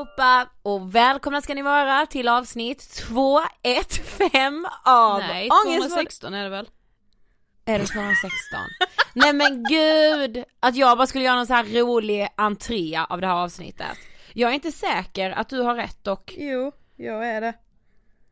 allihopa och välkomna ska ni vara till avsnitt 215 av Nej, Ångestpodd- 216 är det väl? Är det 216? Nej men gud! Att jag bara skulle göra någon så här rolig entré av det här avsnittet. Jag är inte säker att du har rätt och Jo, jag är det.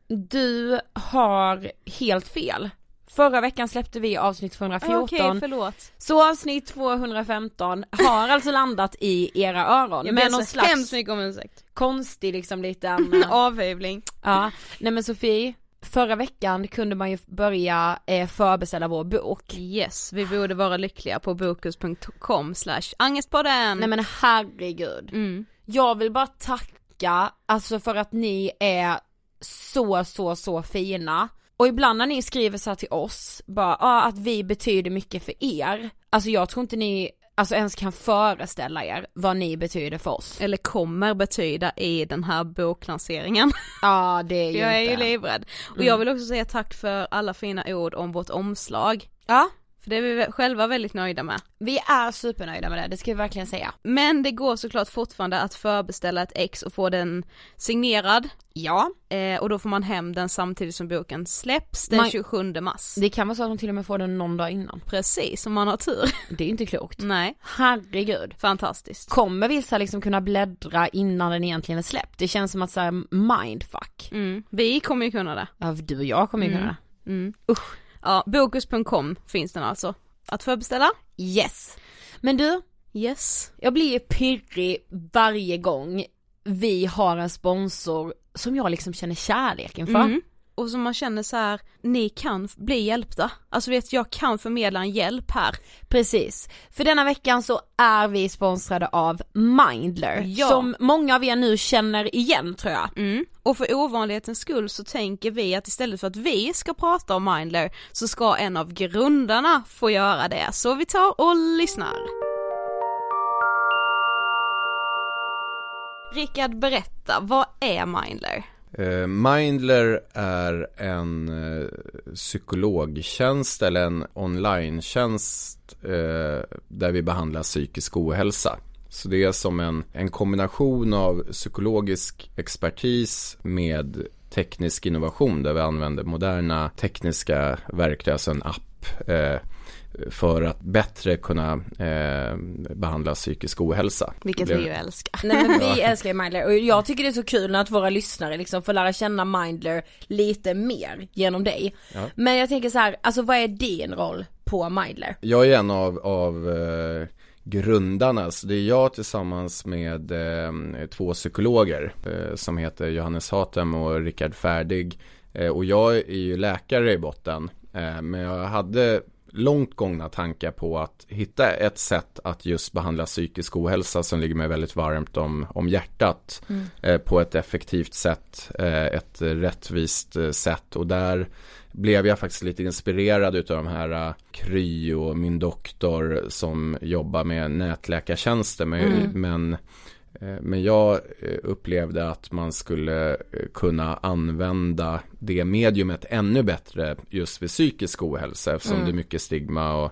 du har helt fel. Förra veckan släppte vi avsnitt 214. Okej, förlåt. Så avsnitt 215 har alltså landat i era öron. Jag med ber någon så slags hemskt mycket om ursäkt. konstig liksom liten Avhyvling. Ja, nej men Sofie, förra veckan kunde man ju börja eh, förbeställa vår bok. Yes, vi borde vara lyckliga på bokus.com slash angestpodden. Nej men herregud. Mm. Jag vill bara tacka, alltså för att ni är så, så, så fina. Och ibland när ni skriver så till oss, bara ah, att vi betyder mycket för er. Alltså jag tror inte ni, alltså ens kan föreställa er vad ni betyder för oss. Eller kommer betyda i den här boklanseringen. Ja det är ju jag är ju inte. livrädd. Och Mm. jag vill också säga tack för alla fina ord om vårt omslag. Ja, För det är vi själva väldigt nöjda med. vi är supernöjda med det, det ska vi verkligen säga. Men det går såklart fortfarande att förbeställa ett ex och få den signerad. Ja, Eh, och då får man hem den samtidigt som boken släpps den Man- 27 mars. det kan vara så att de till och med får den någon dag innan. Precis, om man har tur. Det är inte klokt. Nej, Herregud. fantastiskt. Kommer vissa liksom kunna bläddra innan den egentligen är släppt? Det känns som att säga mindfuck. Mm. Vi kommer ju kunna det. Ja, du och jag kommer ju Mm. kunna det. Mm. Usch. Ja, bokus.com finns den alltså. Att förbeställa? Yes. Men du, Yes. jag blir ju pirrig varje gång vi har en sponsor som jag liksom känner kärlek inför. Mm. Och som man känner så här, ni kan bli hjälpta. Alltså vet jag kan förmedla en hjälp här. Precis. För denna veckan så är vi sponsrade av Mindler. Ja. Som många av er nu känner igen tror jag. Mm. Och för ovanlighetens skull så tänker vi att istället för att vi ska prata om Mindler så ska en av grundarna få göra det. Så vi tar och lyssnar. Rickard berätta, vad är Mindler? Eh, Mindler är en eh, psykologtjänst eller en online-tjänst eh, där vi behandlar psykisk ohälsa. Så det är som en, en kombination av psykologisk expertis med teknisk innovation där vi använder moderna tekniska verktyg, alltså en app eh, för att bättre kunna eh, behandla psykisk ohälsa. Vilket vi ju älskar. Nej men vi älskar Mindler och jag tycker det är så kul att våra lyssnare liksom får lära känna Mindler lite mer genom dig. Ja. Men jag tänker så här, alltså vad är din roll på Mindler? Jag är en av, av eh, grundarna, så det är jag tillsammans med eh, två psykologer eh, som heter Johannes Hatem och Rickard Färdig. Eh, och jag är ju läkare i botten, eh, men jag hade långt gångna tankar på att hitta ett sätt att just behandla psykisk ohälsa som ligger mig väldigt varmt om, om hjärtat eh, på ett effektivt sätt, eh, ett rättvist eh, sätt. Och där blev jag faktiskt lite inspirerad utav de här uh, Kry och min doktor som jobbar med nätläkartjänster. Men, Mm. men eh, men jag eh, upplevde att man skulle eh, kunna använda det mediumet ännu bättre just vid psykisk ohälsa eftersom Mm. det är mycket stigma och eh,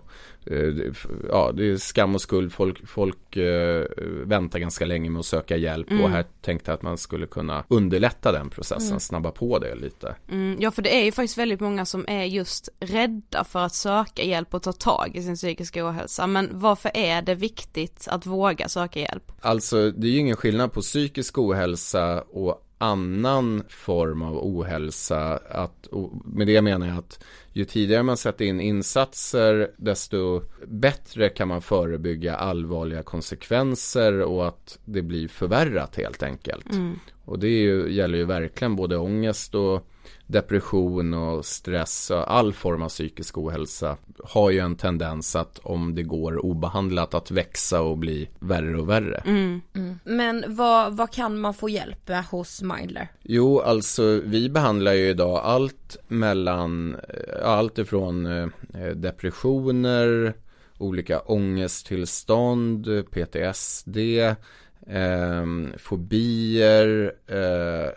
ja, det är skam och skuld. Folk, folk eh, väntar ganska länge med att söka hjälp och här tänkte jag att man skulle kunna underlätta den processen, snabba på det lite. Mm, ja för det är ju faktiskt väldigt många som är just rädda för att söka hjälp och ta tag i sin psykiska ohälsa. Men varför är det viktigt att våga söka hjälp? Alltså det är ju ingen skillnad på psykisk ohälsa och annan form av ohälsa. Att, med det menar jag att ju tidigare man sätter in insatser desto bättre kan man förebygga allvarliga konsekvenser och att det blir förvärrat helt enkelt. Och det ju, gäller ju verkligen både ångest och depression och stress och all form av psykisk ohälsa har ju en tendens att om det går obehandlat att växa och bli värre och värre. Men vad, vad kan man få hjälp med hos Mindler? Jo, alltså vi behandlar ju idag allt mellan, eh, allt ifrån eh, depressioner, olika ångesttillstånd, PTSD, eh, fobier eh,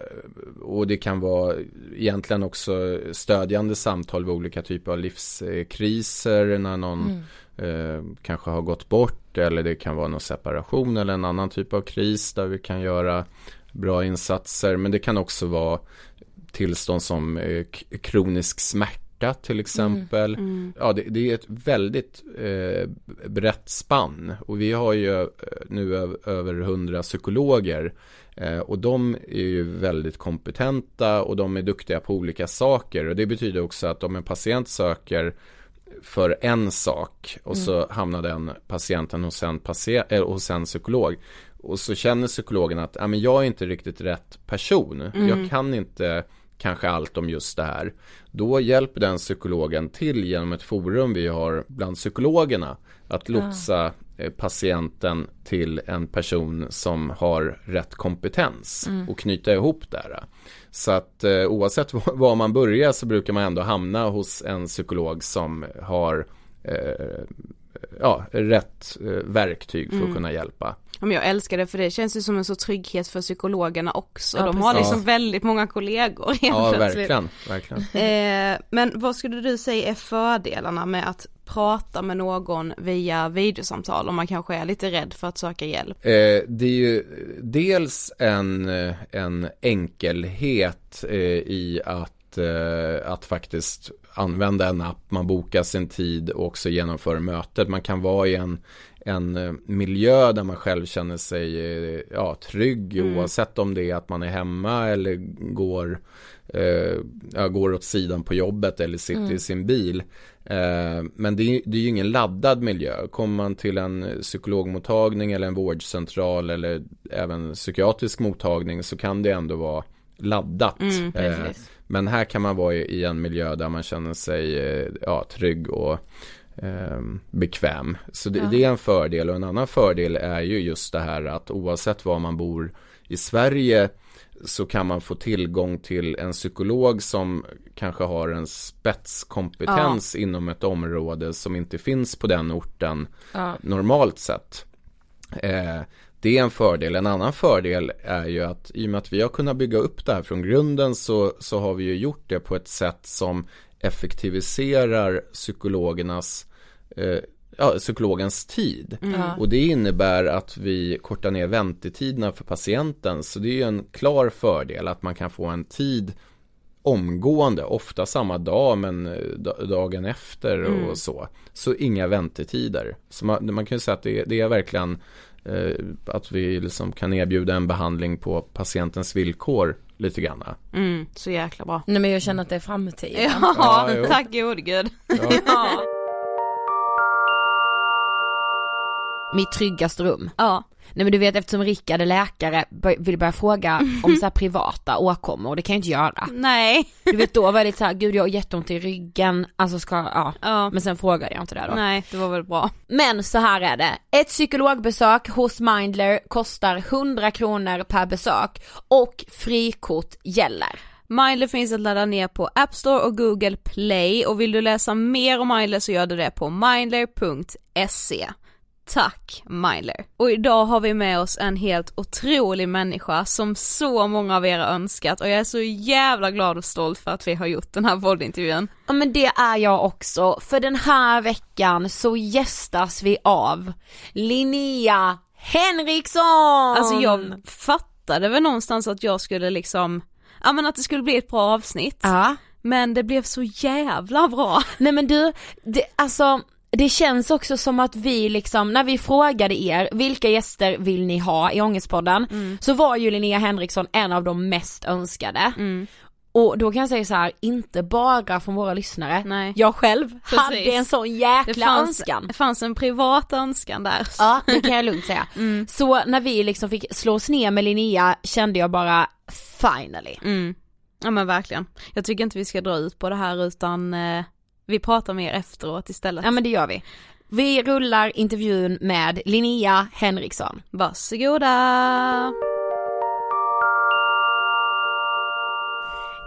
och det kan vara egentligen också stödjande samtal vid olika typer av livskriser när någon eh, kanske har gått bort eller det kan vara någon separation eller en annan typ av kris där vi kan göra bra insatser. Men det kan också vara tillstånd som eh, kronisk smärta till exempel. Ja, det, det är ett väldigt eh, brett spann. Och vi har ju eh, nu över hundra psykologer. Eh, och de är ju väldigt kompetenta och de är duktiga på olika saker. Och det betyder också att om en patient söker för en sak och så hamnar den patienten hos en, patient, äh, hos en psykolog. Och så känner psykologen att ja, men jag är inte riktigt rätt person. Jag kan inte kanske allt om just det här. Då hjälper den psykologen till genom ett forum vi har bland psykologerna att lotsa eh, patienten till en person som har rätt kompetens och knyta ihop det. Så att eh, oavsett var- var man börjar så brukar man ändå hamna hos en psykolog som har eh, ja, rätt eh, verktyg för att kunna hjälpa. Ja, men jag älskar det för det känns ju som en så trygghet för psykologerna också. Ja, De har precis. liksom väldigt många kollegor helt Ja, verkligen, verkligen. Eh, men vad skulle du säga är fördelarna med att prata med någon via videosamtal om man kanske är lite rädd för att söka hjälp? Eh, det är ju dels en, en enkelhet eh, i att, eh, att faktiskt använda en app, man bokar sin tid och också genomför mötet. Man kan vara i en, en eh, miljö där man själv känner sig eh, ja, trygg oavsett om det är att man är hemma eller går, eh, går åt sidan på jobbet eller sitter i sin bil. Eh, men det är, det är ju ingen laddad miljö. Kommer man till en psykologmottagning eller en vårdcentral eller även psykiatrisk mottagning så kan det ändå vara laddat. Mm, Eh, men här kan man vara i en miljö där man känner sig eh, ja, trygg och eh, bekväm. Så det, det är en fördel och en annan fördel är ju just det här att oavsett var man bor i Sverige så kan man få tillgång till en psykolog som kanske har en spetskompetens inom ett område som inte finns på den orten Ja. normalt sett. Eh, det är en fördel. En annan fördel är ju att i och med att vi har kunnat bygga upp det här från grunden så, så har vi ju gjort det på ett sätt som effektiviserar psykologernas eh, ja, psykologens tid. Och det innebär att vi kortar ner väntetiderna för patienten. Så det är ju en klar fördel att man kan få en tid omgående, ofta samma dag men eh, da- dagen efter och så. Så inga väntetider. Så man, man kan ju säga att det, det är verkligen att vi liksom kan erbjuda en behandling på patientens villkor lite grann. Mm, så jäkla bra. Nej men jag känner att det är framtiden. Ja, Ja, tack gode gud. Ja. Mitt tryggaste rum. Ja. Nej men du vet eftersom Rickard är läkare vill börja fråga om så privata åkommor och det kan jag inte göra. Nej. Du vet då var det lite så här, gud jag har jätteont i ryggen, alltså ska, ja. Ja. Men sen frågade jag inte det då. Nej, det var väl bra. Men så här är det, ett psykologbesök hos Mindler kostar 100 kronor per besök och frikort gäller. Mindler finns att ladda ner på App Store och Google Play och vill du läsa mer om Mindler så gör du det på mindler.se. Tack Myler! Och idag har vi med oss en helt otrolig människa som så många av er har önskat och jag är så jävla glad och stolt för att vi har gjort den här poddintervjun. Ja men det är jag också, för den här veckan så gästas vi av Linnea Henriksson! Alltså jag fattade väl någonstans att jag skulle liksom, ja men att det skulle bli ett bra avsnitt. Ja. Men det blev så jävla bra. Nej men du, det, alltså det känns också som att vi liksom, när vi frågade er vilka gäster vill ni ha i Ångestpodden Mm. så var ju Linnea Henriksson en av de mest önskade. Och då kan jag säga så här, inte bara från våra lyssnare, Nej. jag själv Precis. hade en sån jäkla Det fanns, önskan. det fanns en privat önskan där. Ja, det kan jag lugnt säga. Mm. Så när vi liksom fick slå oss ner med Linnea kände jag bara finally. Mm. Ja men verkligen. Jag tycker inte vi ska dra ut på det här utan eh, vi pratar mer efteråt istället. Ja men det gör vi. Vi rullar intervjun med Linnea Henriksson. Varsågoda!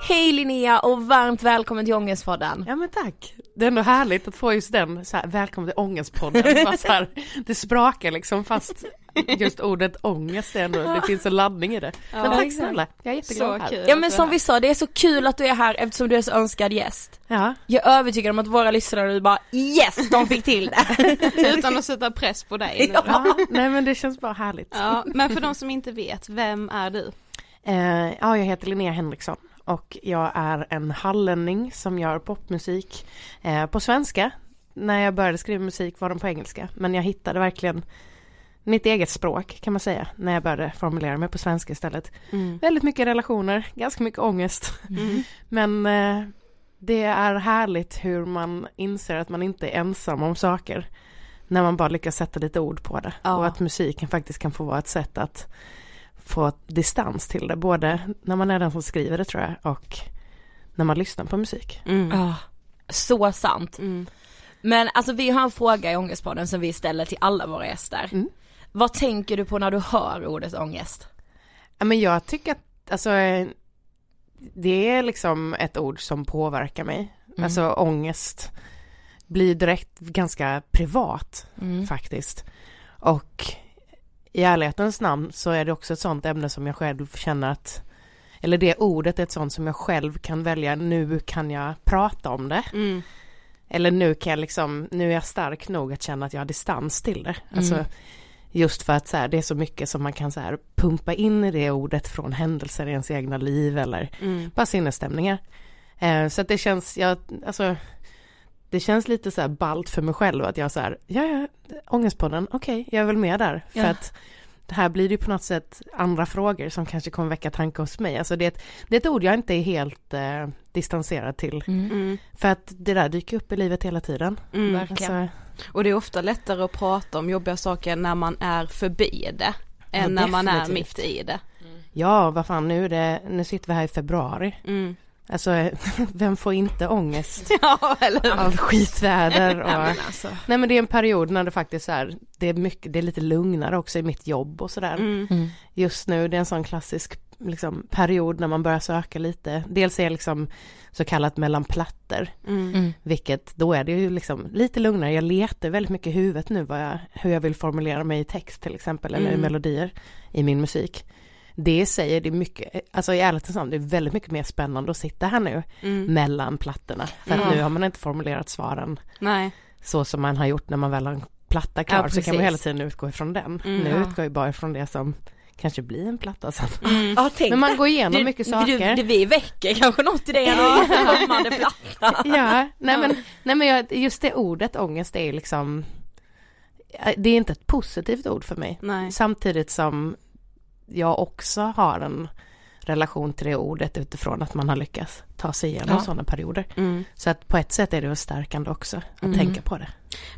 Hej Linnea och varmt välkommen till Ångestpodden. Ja men tack. Det är ändå härligt att få just den, så här, välkommen till Ångestpodden. Bara så här, det sprakar liksom fast just ordet ångest är ändå, det finns en laddning i det. Men tack exakt. snälla, jag är jätteglad vara kul. här. Ja men som vi sa, det är så kul att du är här eftersom du är så önskad gäst. Ja. Jag är övertygad om att våra lyssnare nu bara yes, de fick till det. Utan att sätta press på dig nu. ja, nej men det känns bara härligt. Ja, men för de som inte vet, vem är du? Eh, ja, jag heter Linnea Henriksson och jag är en hallänning som gör popmusik eh, på svenska. När jag började skriva musik var den på engelska, men jag hittade verkligen mitt eget språk kan man säga när jag började formulera mig på svenska istället. Väldigt mycket relationer, ganska mycket ångest. Men eh, det är härligt hur man inser att man inte är ensam om saker. När man bara lyckas sätta lite ord på det. Ja. Och att musiken faktiskt kan få vara ett sätt att få distans till det. Både när man är den som skriver det tror jag och när man lyssnar på musik. Ja, så sant. Mm. Men alltså vi har en fråga i Ångestpodden som vi ställer till alla våra gäster. Mm. Vad tänker du på när du hör ordet ångest? Ja, men jag tycker att alltså, det är liksom ett ord som påverkar mig. Mm. Alltså ångest blir direkt ganska privat Mm. faktiskt. Och i ärlighetens namn så är det också ett sånt ämne som jag själv känner att eller det ordet är ett sånt som jag själv kan välja, nu kan jag prata om det. Mm. Eller nu kan jag liksom, nu är jag stark nog att känna att jag har distans till det. Alltså Mm. just för att så här, det är så mycket som man kan så här pumpa in i det ordet från händelser i ens egna liv eller Mm. bara sinnesstämningar. Eh, så att det känns, jag, alltså det känns lite så här ballt för mig själv att jag så här, ja ja, ångestpodden, okej, jag är väl med där. För Ja. att det här blir ju på något sätt andra frågor som kanske kommer väcka tankar hos mig. Alltså det är ett, det är ett ord jag inte är helt eh, distanserad till. Mm. För att det där dyker upp i livet hela tiden. Mm. Alltså, Och det är ofta lättare att prata om jobbiga saker när man är förbi det. Ja, Än när man är definitivt. mitt i det. ja, vad fan, nu, är det, nu sitter vi här i februari. Alltså, vem får inte ångest Ja, eller av skitväder? Och, Ja, men alltså. Nej men det är en period när det faktiskt är, det är mycket, det är lite lugnare också i mitt jobb och sådär. Mm. Mm. Just nu, det är en sån klassisk liksom, period när man börjar söka lite. Dels är jag liksom så kallat mellan plattor, Mm. Mm. vilket då är det ju liksom lite lugnare. Jag letar väldigt mycket i huvudet nu vad jag, hur jag vill formulera mig i text till exempel, eller i Mm. melodier i min musik. Det säger det mycket, alltså i ärlighetens namn, det är väldigt mycket mer spännande att sitta här nu Mm. mellan plattorna. För att Mm. nu har man inte formulerat svaren Nej. så som man har gjort när man väl har en platta klar Ja, så kan man hela tiden utgå ifrån den. Mm, nu ja. utgår jag bara ifrån det som kanske blir en platta sen. Mm. Ja, Men man går igenom Du- mycket du- saker. Det vi väcker kanske något i det ja. kommande platta. Ja, nej men, nej men just det ordet ångest är liksom Det är inte ett positivt ord för mig. Nej. Samtidigt som jag också har en relation till det ordet utifrån att man har lyckats ta sig igenom Ja. sådana perioder. Mm. Så att på ett sätt är det stärkande också att Mm. tänka på det.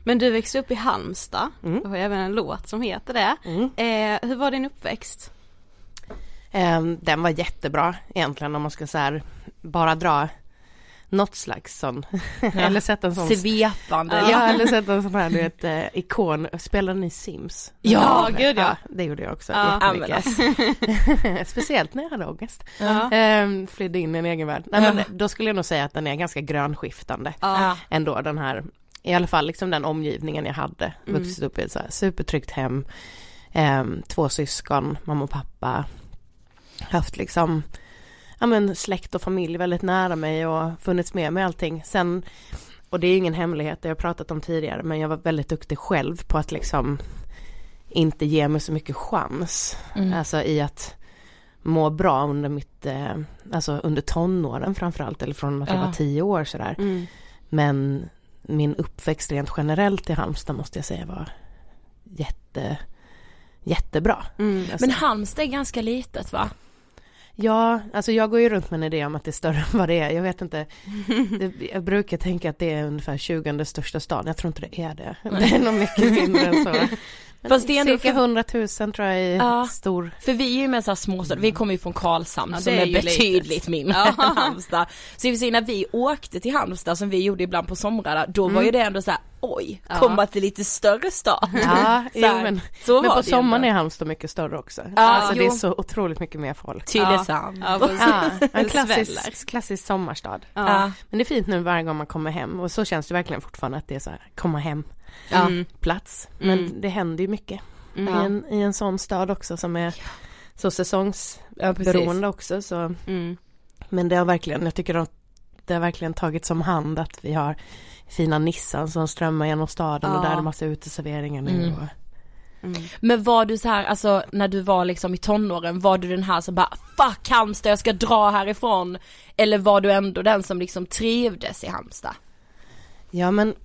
Men du växte upp i Halmstad. Mm. Du har även en låt som heter det. Mm. Eh, hur var din uppväxt? Ehm, Den var jättebra egentligen om man ska så här bara dra något slags sån, eller sätta en sån Svepande. Ja, eller sätta en sån här du vet eh, ikon, spelade ni Sims? Ja, gud, ja. Det gjorde jag också Ja. jättemycket. Speciellt när jag hade ångest. Ja. Ehm, flydde in i en egen värld. Nej, Ja. men då skulle jag nog säga att den är ganska grönskiftande Ja. ändå den här i alla fall liksom den omgivningen jag hade. Mm. Vuxit upp i ett så här supertryggt hem. Ehm, två syskon, mamma och pappa. Haft liksom ja men släkt och familj väldigt nära mig och funnits med med allting. Sen, och det är ingen hemlighet, det har jag pratat om tidigare, men jag var väldigt duktig själv på att liksom inte ge mig så mycket chans. Mm. Alltså i att må bra under mitt, eh, alltså under tonåren framförallt, eller från att jag Ja. var tio år sådär. Mm. Men min uppväxt rent generellt i Halmstad måste jag säga var jätte, jättebra. Mm. Alltså, Men Halmstad är ganska litet va? Ja, alltså jag går ju runt med en idé om att det är större än vad det är. Jag vet inte, jag brukar tänka att det är ungefär 20 största stan. Jag tror inte det är det. Det är nog mycket mindre än så. Fast det är ändå Cirka för- 100 000 tror jag är Ja. stor. För vi är ju med så här småstad, vi kommer ju från Karlshamn Ja, som är är, betydligt litet. mindre Ja. än Halmstad. Så i när vi åkte till Halmstad som vi gjorde ibland på somrarna, då var ju det ändå så här: oj, Ja. komma till lite större stad. Ja, Så jo, men, så men på sommaren ändå. är Halmstad mycket större också. Ja, alltså det är jo. så otroligt mycket mer folk. Tylösand. Ja. Ja, en klassisk, klassisk sommarstad. Men det är fint nu varje gång man kommer hem och så känns det verkligen fortfarande att det är så här, komma hem Ja. Plats. Men Mm. det händer ju mycket Mm. i, en, i en sån stad också som är så säsongsberoende Ja, också. Så. Mm. Men det har verkligen, jag tycker att det har verkligen tagit som hand att vi har fina Nissan som strömmar genom staden och Ja. där är det massa uteserveringar nu. Mm. Och, Mm. Men var du så här, alltså när du var liksom i tonåren, var du den här som bara fuck Halmstad jag ska dra härifrån? Eller var du ändå den som liksom trivdes i Halmstad? ja men,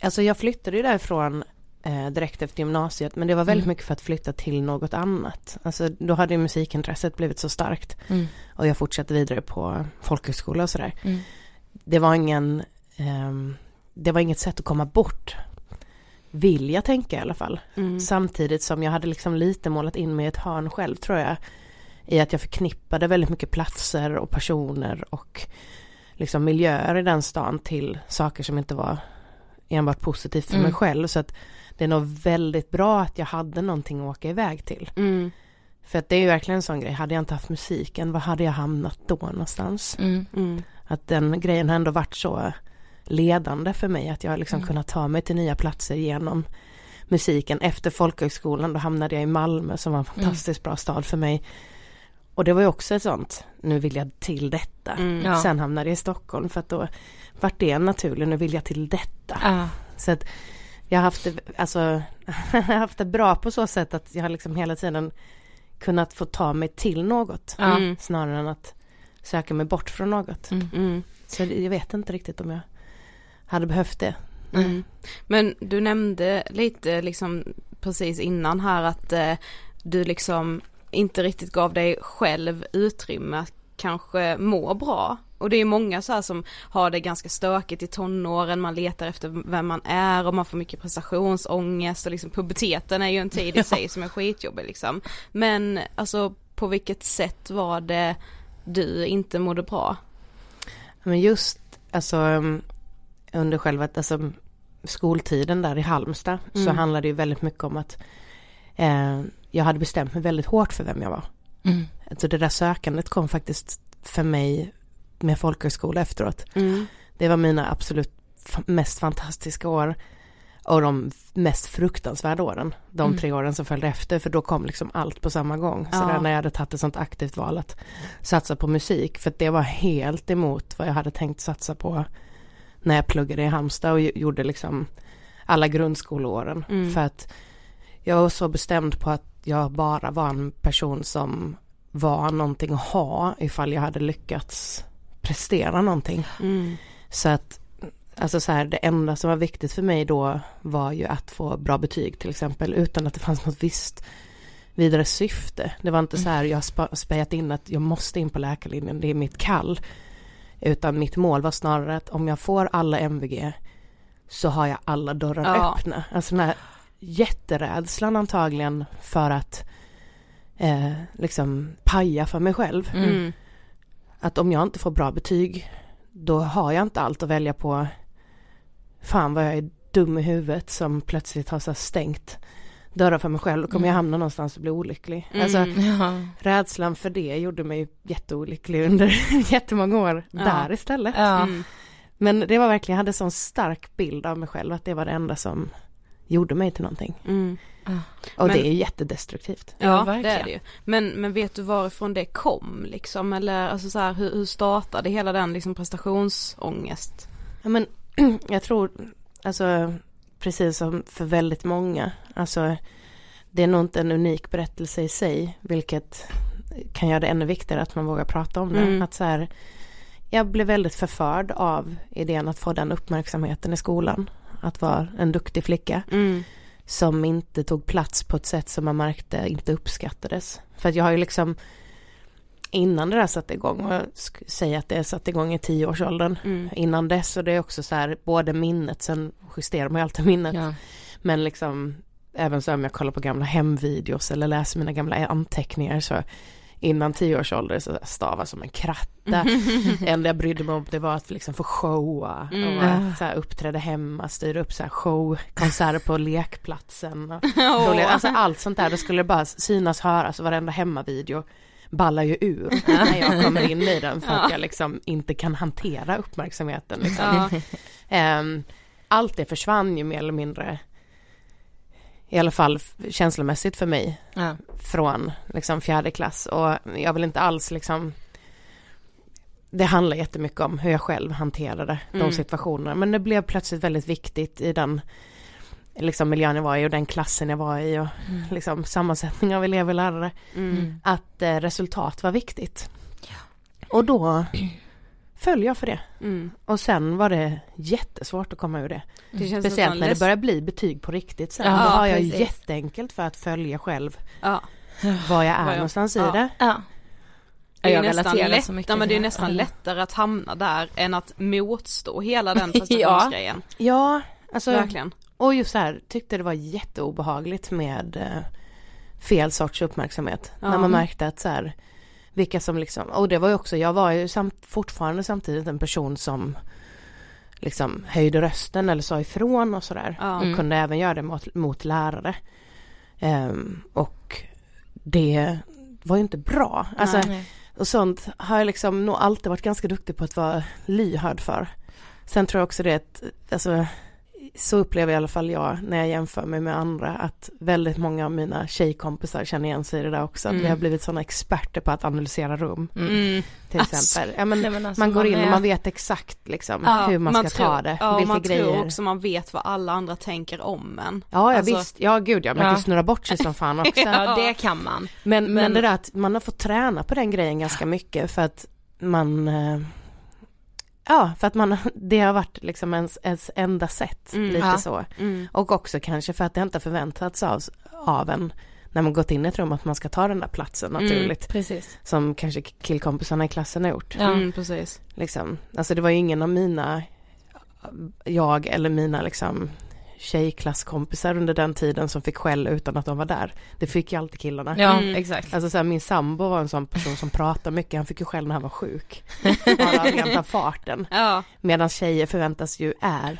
alltså jag flyttade ju därifrån eh, direkt efter gymnasiet men det var väldigt Mm. mycket för att flytta till något annat. Alltså då hade ju musikintresset blivit så starkt. Mm. Och jag fortsatte vidare på folkhögskola och sådär. Mm. Det var ingen, ehm, det var inget sätt att komma bort. Vill jag tänka i alla fall. Mm. Samtidigt som jag hade liksom lite målat in mig i ett hörn själv tror jag. I att jag förknippade väldigt mycket platser och personer och liksom miljöer i den stan till saker som inte var enbart positivt för Mm. mig själv. Så att det är nog väldigt bra att jag hade någonting att åka iväg till. Mm. För att det är ju verkligen en sån grej, hade jag inte haft musiken, var hade jag hamnat då någonstans? Mm. Mm. Att den grejen har ändå varit så ledande för mig, att jag har liksom Mm. kunnat ta mig till nya platser genom musiken. Efter folkhögskolan då hamnade jag i Malmö som var en fantastiskt bra stad för mig. Och det var ju också ett sånt, nu vill jag till detta. Mm. Ja. Sen hamnade jag i Stockholm för att då vart det naturligt, nu vill jag till detta. Ja. Så att jag har haft det, alltså, jag har haft det bra på så sätt att jag har liksom hela tiden kunnat få ta mig till något. Mm. Snarare än att söka mig bort från något. Mm. Mm. Så jag vet inte riktigt om jag hade behövt det. Mm. Men du nämnde lite liksom precis innan här att eh, du liksom inte riktigt gav dig själv utrymme att kanske må bra. Och det är många så här som har det ganska stökigt i tonåren, man letar efter vem man är och man får mycket prestationsångest och liksom puberteten är ju en tid i sig som är skitjobbig liksom. Men alltså på vilket sätt var det du inte mådde bra? Men just alltså um, under själva alltså, skoltiden där i Halmstad så Mm. handlade det ju väldigt mycket om att eh, jag hade bestämt mig väldigt hårt för vem jag var. Mm. Alltså det där sökandet kom faktiskt för mig med folkhögskola efteråt. Mm. Det var mina absolut mest fantastiska år och de mest fruktansvärda åren. De Mm. tre åren som följde efter för då kom liksom allt på samma gång. Så Ja. där när jag hade tagit ett sånt aktivt val att satsa på musik för att det var helt emot vad jag hade tänkt satsa på när jag pluggade i Halmstad och gjorde liksom alla grundskoleåren. Mm. För att jag var så bestämd på att jag bara var en person som var någonting att ha ifall jag hade lyckats prestera någonting. Mm. Så att Alltså så här, det enda som var viktigt för mig då var ju att få bra betyg till exempel utan att det fanns något visst vidare syfte. Det var inte så här, jag har spejat in att jag måste in på läkarlinjen, det är mitt kall. Utan mitt mål var snarare att om jag får alla MVG så har jag alla dörrar Ja. öppna. Alltså den här jätterädslan antagligen för att eh, liksom paja för mig själv. Mm. Mm. Att om jag inte får bra betyg då har jag inte allt att välja på. Fan vad jag är dum i huvudet som plötsligt har så stängt dörrar för mig själv. Då kommer jag Mm. hamna någonstans och bli olycklig. Mm. Alltså Ja. rädslan för det gjorde mig jätteolycklig under jättemånga år Ja. där istället. Ja. Mm. Men det var verkligen, jag hade sån stark bild av mig själv att det var det enda som gjorde mig till någonting. Mm. Och Men- det är jättedestruktivt. Ja, Ja, det verkligen. är det ju. Men, men vet du varifrån det kom liksom? Eller alltså så här, hur, hur startade hela den liksom prestationsångest? Ja, men jag tror, alltså precis som för väldigt många, alltså det är nog inte en unik berättelse i sig, vilket kan göra det ännu viktigare att man vågar prata om det. Mm. Att så här, jag blev väldigt förförd av idén att få den uppmärksamheten i skolan. Att vara en duktig flicka Mm. som inte tog plats på ett sätt som man märkte inte uppskattades. För att jag har ju liksom innan det där satte igång, och jag säger att det satte igång i tioårsåldern, Mm. innan dess och det är också så här både minnet, sen justerar man ju alltid minnet, Ja. men liksom även så om jag kollar på gamla hemvideos eller läser mina gamla anteckningar så innan tio års ålder så stava som en kratta. Det enda jag brydde mig om det var att liksom få showa Mm. och så här uppträdde hemma, styra upp så här show, konserter på lekplatsen. Och roliga- alltså allt sånt där, det skulle bara synas, höras varenda hemmavideo ballar ju ur när jag kommer in i den för att jag liksom inte kan hantera uppmärksamheten. Liksom. Ja. Ehm, allt det försvann ju mer eller mindre i alla fall känslomässigt för mig Ja. från liksom fjärde klass och jag vill inte alls liksom det handlar jättemycket om hur jag själv hanterade Mm. de situationerna men det blev plötsligt väldigt viktigt i den liksom miljön jag var i och den klassen jag var i och liksom sammansättning av elever och lärare Mm. att eh, resultat var viktigt. Och då föll jag för det. Mm. Och sen var det jättesvårt att komma ur det. Det känns Speciellt när det börjar bli betyg på riktigt sen. Ja, då har jag precis. jätteenkelt för att följa själv Ja. var jag är Vad jag- någonstans ja. i det. Ja. Det är Jag nästan, lätt, så mycket ja, men det är nästan lättare att hamna där än att motstå hela den prestationsgrejen. Ja, alltså Verkligen. och just så här tyckte det var jätteobehagligt med eh, fel sorts uppmärksamhet. Ja. När man märkte att så här vilka som liksom, och det var ju också, jag var ju samt, fortfarande samtidigt en person som liksom höjde rösten eller sa ifrån och sådär. Ja. Och kunde även göra det mot, mot lärare. Ehm, och det var ju inte bra. Alltså, Nej. och sånt har jag liksom nog alltid varit ganska duktig på att vara lyhörd för. Sen tror jag också det att, alltså, så upplever i alla fall jag när jag jämför mig med andra att väldigt många av mina tjejkompisar känner igen sig i det där också. Att vi Mm. har blivit sådana experter på att analysera rum Mm. till Alltså, exempel. Ja, men alltså, man går in och är- man vet exakt liksom Ja, hur man ska tror, ta det, Ja, och vilka man grejer. tror också man vet vad alla andra tänker om en. Ja, ja Alltså- visst, ja gud ja, man Ja. kan snurra bort sig som fan också. Ja, det kan man. Men, men, Men- det där att man har fått träna på den grejen ganska mycket för att man eh, Ja, för att man, det har varit liksom ens, ens enda sätt, Mm, lite ja. så. Mm. Och också kanske för att det inte har förväntats av, av en när man gått in i ett rum att man ska ta den där platsen naturligt. Precis. Som kanske killkompisarna i klassen har gjort. Ja. Mm, precis. Liksom. Alltså det var ju ingen av mina, jag eller mina liksom tjejklasskompisar under den tiden som fick skäll utan att de var där. Det fick ju alltid killarna. Ja, Mm. exakt. Alltså så här, min sambo var en sån person som pratar mycket, han fick ju själv när han var sjuk. Bara av farten. Ja, Medan tjejer förväntas ju är,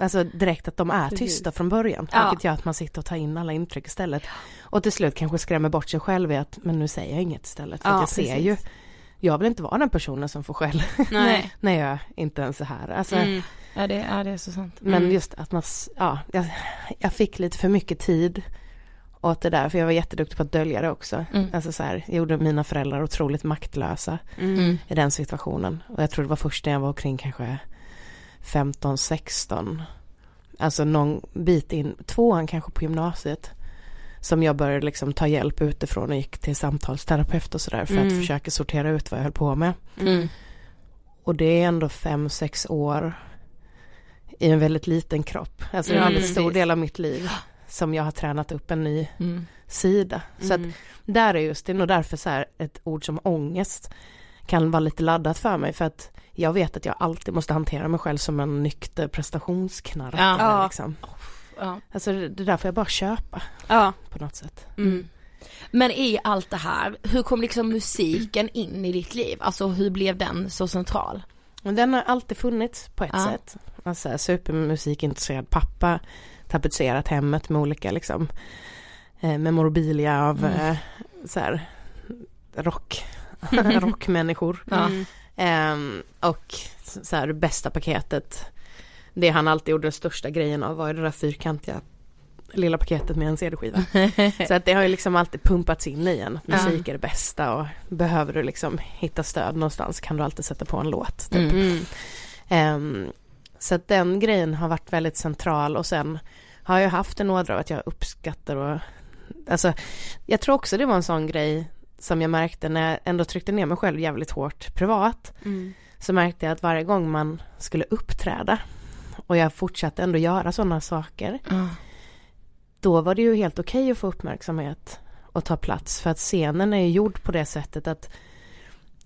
alltså direkt att de är tysta från början. Ja. Vilket gör att man sitter och tar in alla intryck istället. Och till slut kanske skrämmer bort sig själv i att, men nu säger jag inget istället. För Ja, att jag ser precis. ju, jag vill inte vara den personen som får skäll nej. när jag inte ens är här. Alltså, Mm. Ja, det, ja, det är så sant. Men Mm. just att man, ja, jag, jag fick lite för mycket tid åt det där, för jag var jätteduktig på att dölja det också. Mm. Alltså så här, gjorde mina föräldrar otroligt maktlösa Mm. i den situationen. Och jag tror det var först när jag var omkring kanske 15, 16. Alltså någon bit in, tvåan kanske på gymnasiet. Som jag började liksom ta hjälp utifrån och gick till samtalsterapeut och sådär för att Mm. försöka sortera ut vad jag höll på med. Mm. Och det är ändå fem, sex år i en väldigt liten kropp. Alltså det är en Mm, väldigt stor precis. del av mitt liv som jag har tränat upp en ny Mm. sida. Så att Mm. där är just, det nog därför så här ett ord som ångest kan vara lite laddat för mig för att jag vet att jag alltid måste hantera mig själv som en nykter prestationsknarkare Ja. liksom. Ja. Alltså det, det där får jag bara köpa Ja. på något sätt. Mm. Men i allt det här, hur kom liksom musiken in i ditt liv? Alltså hur blev den så central? Den har alltid funnits på ett Ja. sätt. Alltså supermusikintresserad pappa, tapetserat hemmet med olika liksom eh, memorabilia av Mm. eh, så här rock, rockmänniskor. Ja. Mm. Och så här, det bästa paketet, det han alltid gjorde den största grejen av var ju det där fyrkantiga lilla paketet med en CD-skiva. Så att det har ju liksom alltid pumpats in i en, musik är det bästa och behöver du liksom hitta stöd någonstans kan du alltid sätta på en låt. Typ. Mm. Ehm, så att den grejen har varit väldigt central och sen har jag haft en ådra av att jag uppskattar och alltså jag tror också det var en sån grej som jag märkte när jag ändå tryckte ner mig själv jävligt hårt privat Mm. så märkte jag att varje gång man skulle uppträda och jag fortsatte ändå göra sådana saker Ja. Då var det ju helt okej att få uppmärksamhet och ta plats för att scenen är ju gjord på det sättet att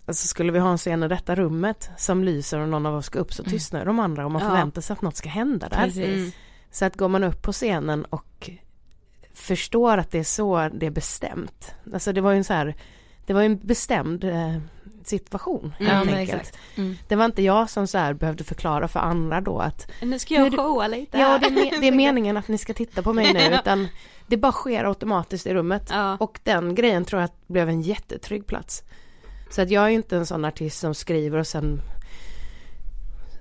Alltså skulle vi ha en scen i detta rummet som lyser och någon av oss ska upp så tystnar de andra och man Ja. förväntar sig att något ska hända där. Mm. Så att går man upp på scenen och förstår att det är så det är bestämt. Alltså det var ju en så här, det var ju en bestämd eh, situation Mm, helt men enkelt. Mm. Det var inte jag som så här behövde förklara för andra då att Nu ska jag showa lite ja det är, me- det är meningen att ni ska titta på mig nu utan det bara sker automatiskt i rummet. Ja. Och den grejen tror jag blev en jättetrygg plats. Så att jag är inte en sån artist som skriver och sen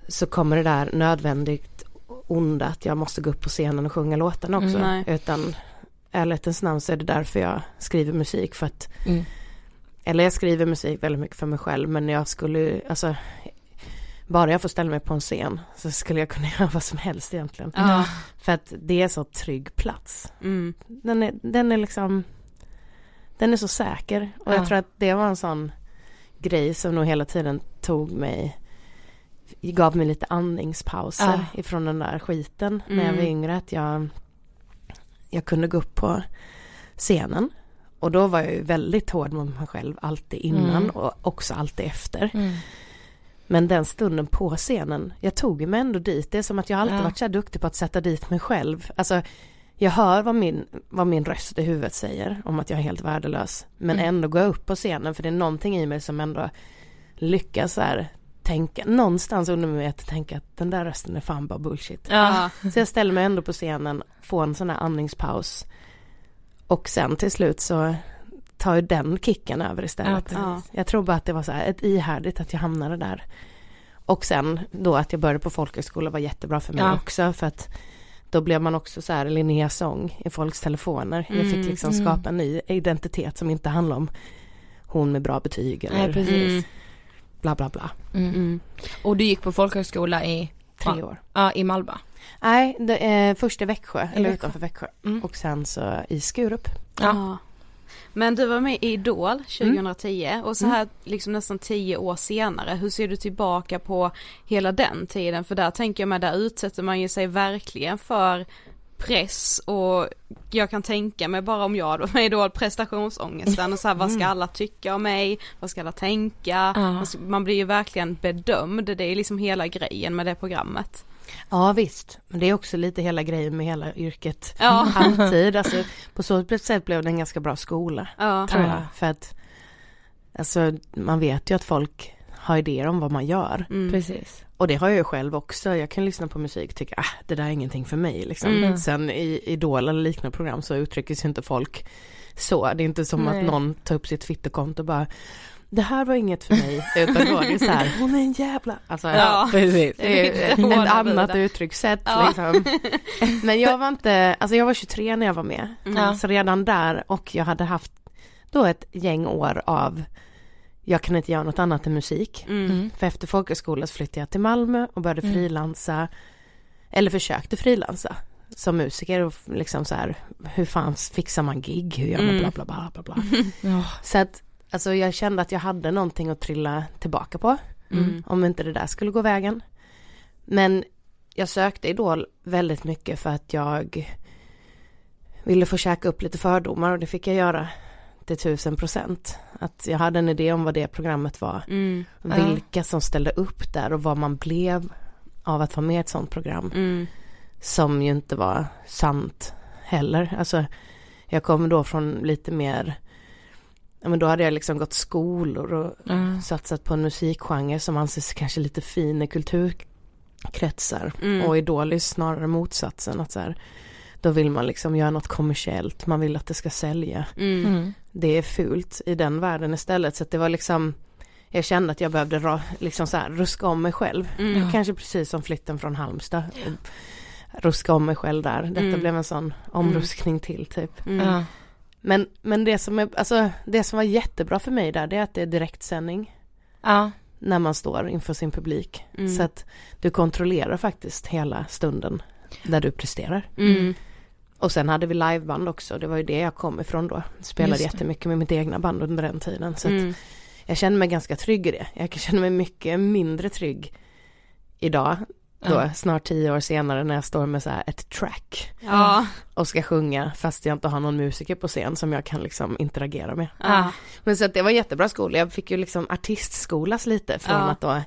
så kommer det där nödvändigt onda att jag måste gå upp på scenen och sjunga låtarna också. Mm. Utan ärlighetens namn så är det därför jag skriver musik för att Mm. Eller jag skriver musik väldigt mycket för mig själv men jag skulle alltså bara jag får ställa mig på en scen så skulle jag kunna göra vad som helst egentligen. Ja. För att det är så trygg plats. Mm. Den är, den är liksom Den är så säker och Ja. jag tror att det var en sån grej som nog hela tiden tog mig gav mig lite andningspauser ifrån den där skiten när jag var Mm. yngre att jag jag kunde gå upp på scenen och då var jag ju väldigt hård mot mig själv alltid innan Mm. och också alltid efter. Mm. Men den stunden på scenen, jag tog mig ändå dit. Det är som att jag alltid Ja. varit så här duktig på att sätta dit mig själv. Alltså, jag hör vad min, vad min röst i huvudet säger om att jag är helt värdelös. Men Mm. ändå gå upp på scenen för det är någonting i mig som ändå lyckas så här tänka, någonstans under mig att tänka att den där rösten är fan bara bullshit. Ja. Så jag ställer mig ändå på scenen, får en sån här andningspaus. Och sen till slut så tar ju den kicken över istället. Ja. Jag tror bara att det var så här ett ihärdigt att jag hamnade där. Och sen då att jag började på folkhögskola var jättebra för mig Ja. också för att då blev man också så här Linnea Sång i folks telefoner. Jag fick Mm, liksom mm. skapa en ny identitet som inte handlar om hon med bra betyg eller Nej, precis. Mm. bla bla bla. Mm. Mm. Och du gick på folkhögskola i, Tre år. ja, i Malmö? Nej, det är först i Växjö, eller Växjö. utanför Växjö. Mm. Och sen så i Skurup. Ja. Ja. Men du var med i Idol 2010 och så här liksom nästan tio år senare, hur ser du tillbaka på hela den tiden? För där tänker jag mig, där utsätter man ju sig verkligen för press och jag kan tänka mig bara om jag då med Idol prestationsångesten och så här, vad ska alla tycka om mig? Vad ska alla tänka? Alltså, Man blir ju verkligen bedömd, det är liksom hela grejen med det programmet. Ja visst, men det är också lite hela grejen med hela yrket. Ja. Alltid, alltså på så sätt blev det en ganska bra skola. Ja. Tror Ja. jag. För att, alltså man vet ju att folk har idéer om vad man gör. Mm. Precis. Och det har jag ju själv också. Jag kan lyssna på musik och tycka, ah, det där är ingenting för mig liksom. Mm. Sen i Idol eller liknande program så uttrycker sig inte folk så. Det är inte som Nej. att någon tar upp sitt Twitterkonto och bara, det här var inget för mig. Utan då är det så här, hon är en jävla, alltså Ja. Precis. ett annat budar. uttryckssätt Ja. liksom. Men jag var inte, alltså jag var 23 när jag var med. Mm. Så redan där och jag hade haft då ett gäng år av jag kan inte göra något annat än musik. Mm. Mm. För efter folkhögskolan flyttade jag till Malmö och började Mm. frilansa. Eller försökte frilansa som musiker och liksom så här hur fan fixar man gig, hur gör man Mm. bla bla bla bla bla. Ja. Så att alltså jag kände att jag hade någonting att trilla tillbaka på Mm. om inte det där skulle gå vägen. Men jag sökte Idol väldigt mycket för att jag ville få käka upp lite fördomar och det fick jag göra till tusen procent. Att jag hade en idé om vad det programmet var, Mm. Vilka som ställde upp där och vad man blev av att vara med i ett sånt program Mm. som ju inte var sant heller. Alltså jag kommer då från lite mer, ja men då hade jag liksom gått skolor och Ja. satsat på en musikgenre som anses kanske lite fin i kulturkretsar. Mm. Och Idol är snarare motsatsen. Att så här, då vill man liksom göra något kommersiellt, man vill att det ska sälja. Mm. Mm. Det är fult i den världen istället. Så att det var liksom, jag kände att jag behövde ra, liksom så här, ruska om mig själv. Mm. Kanske precis som flytten från Halmstad. Ruska om mig själv där. Detta Mm. blev en sån omruskning till typ. Mm. Ja. Men, men det som är, alltså det som var jättebra för mig där det är att det är direktsändning. Ja. När man står inför sin publik. Mm. Så att du kontrollerar faktiskt hela stunden där du presterar. Mm. Och sen hade vi liveband också, det var ju det jag kom ifrån då. Spelade jättemycket med mitt egna band under den tiden. Så Mm. jag känner mig ganska trygg i det. Jag känner mig mycket mindre trygg idag. Då, Ja. snart tio år senare när jag står med så här ett track Ja. och ska sjunga fast jag inte har någon musiker på scen som jag kan liksom interagera med. Ja. Men så att det var jättebra skola, jag fick ju liksom artistskolas lite från Ja. att då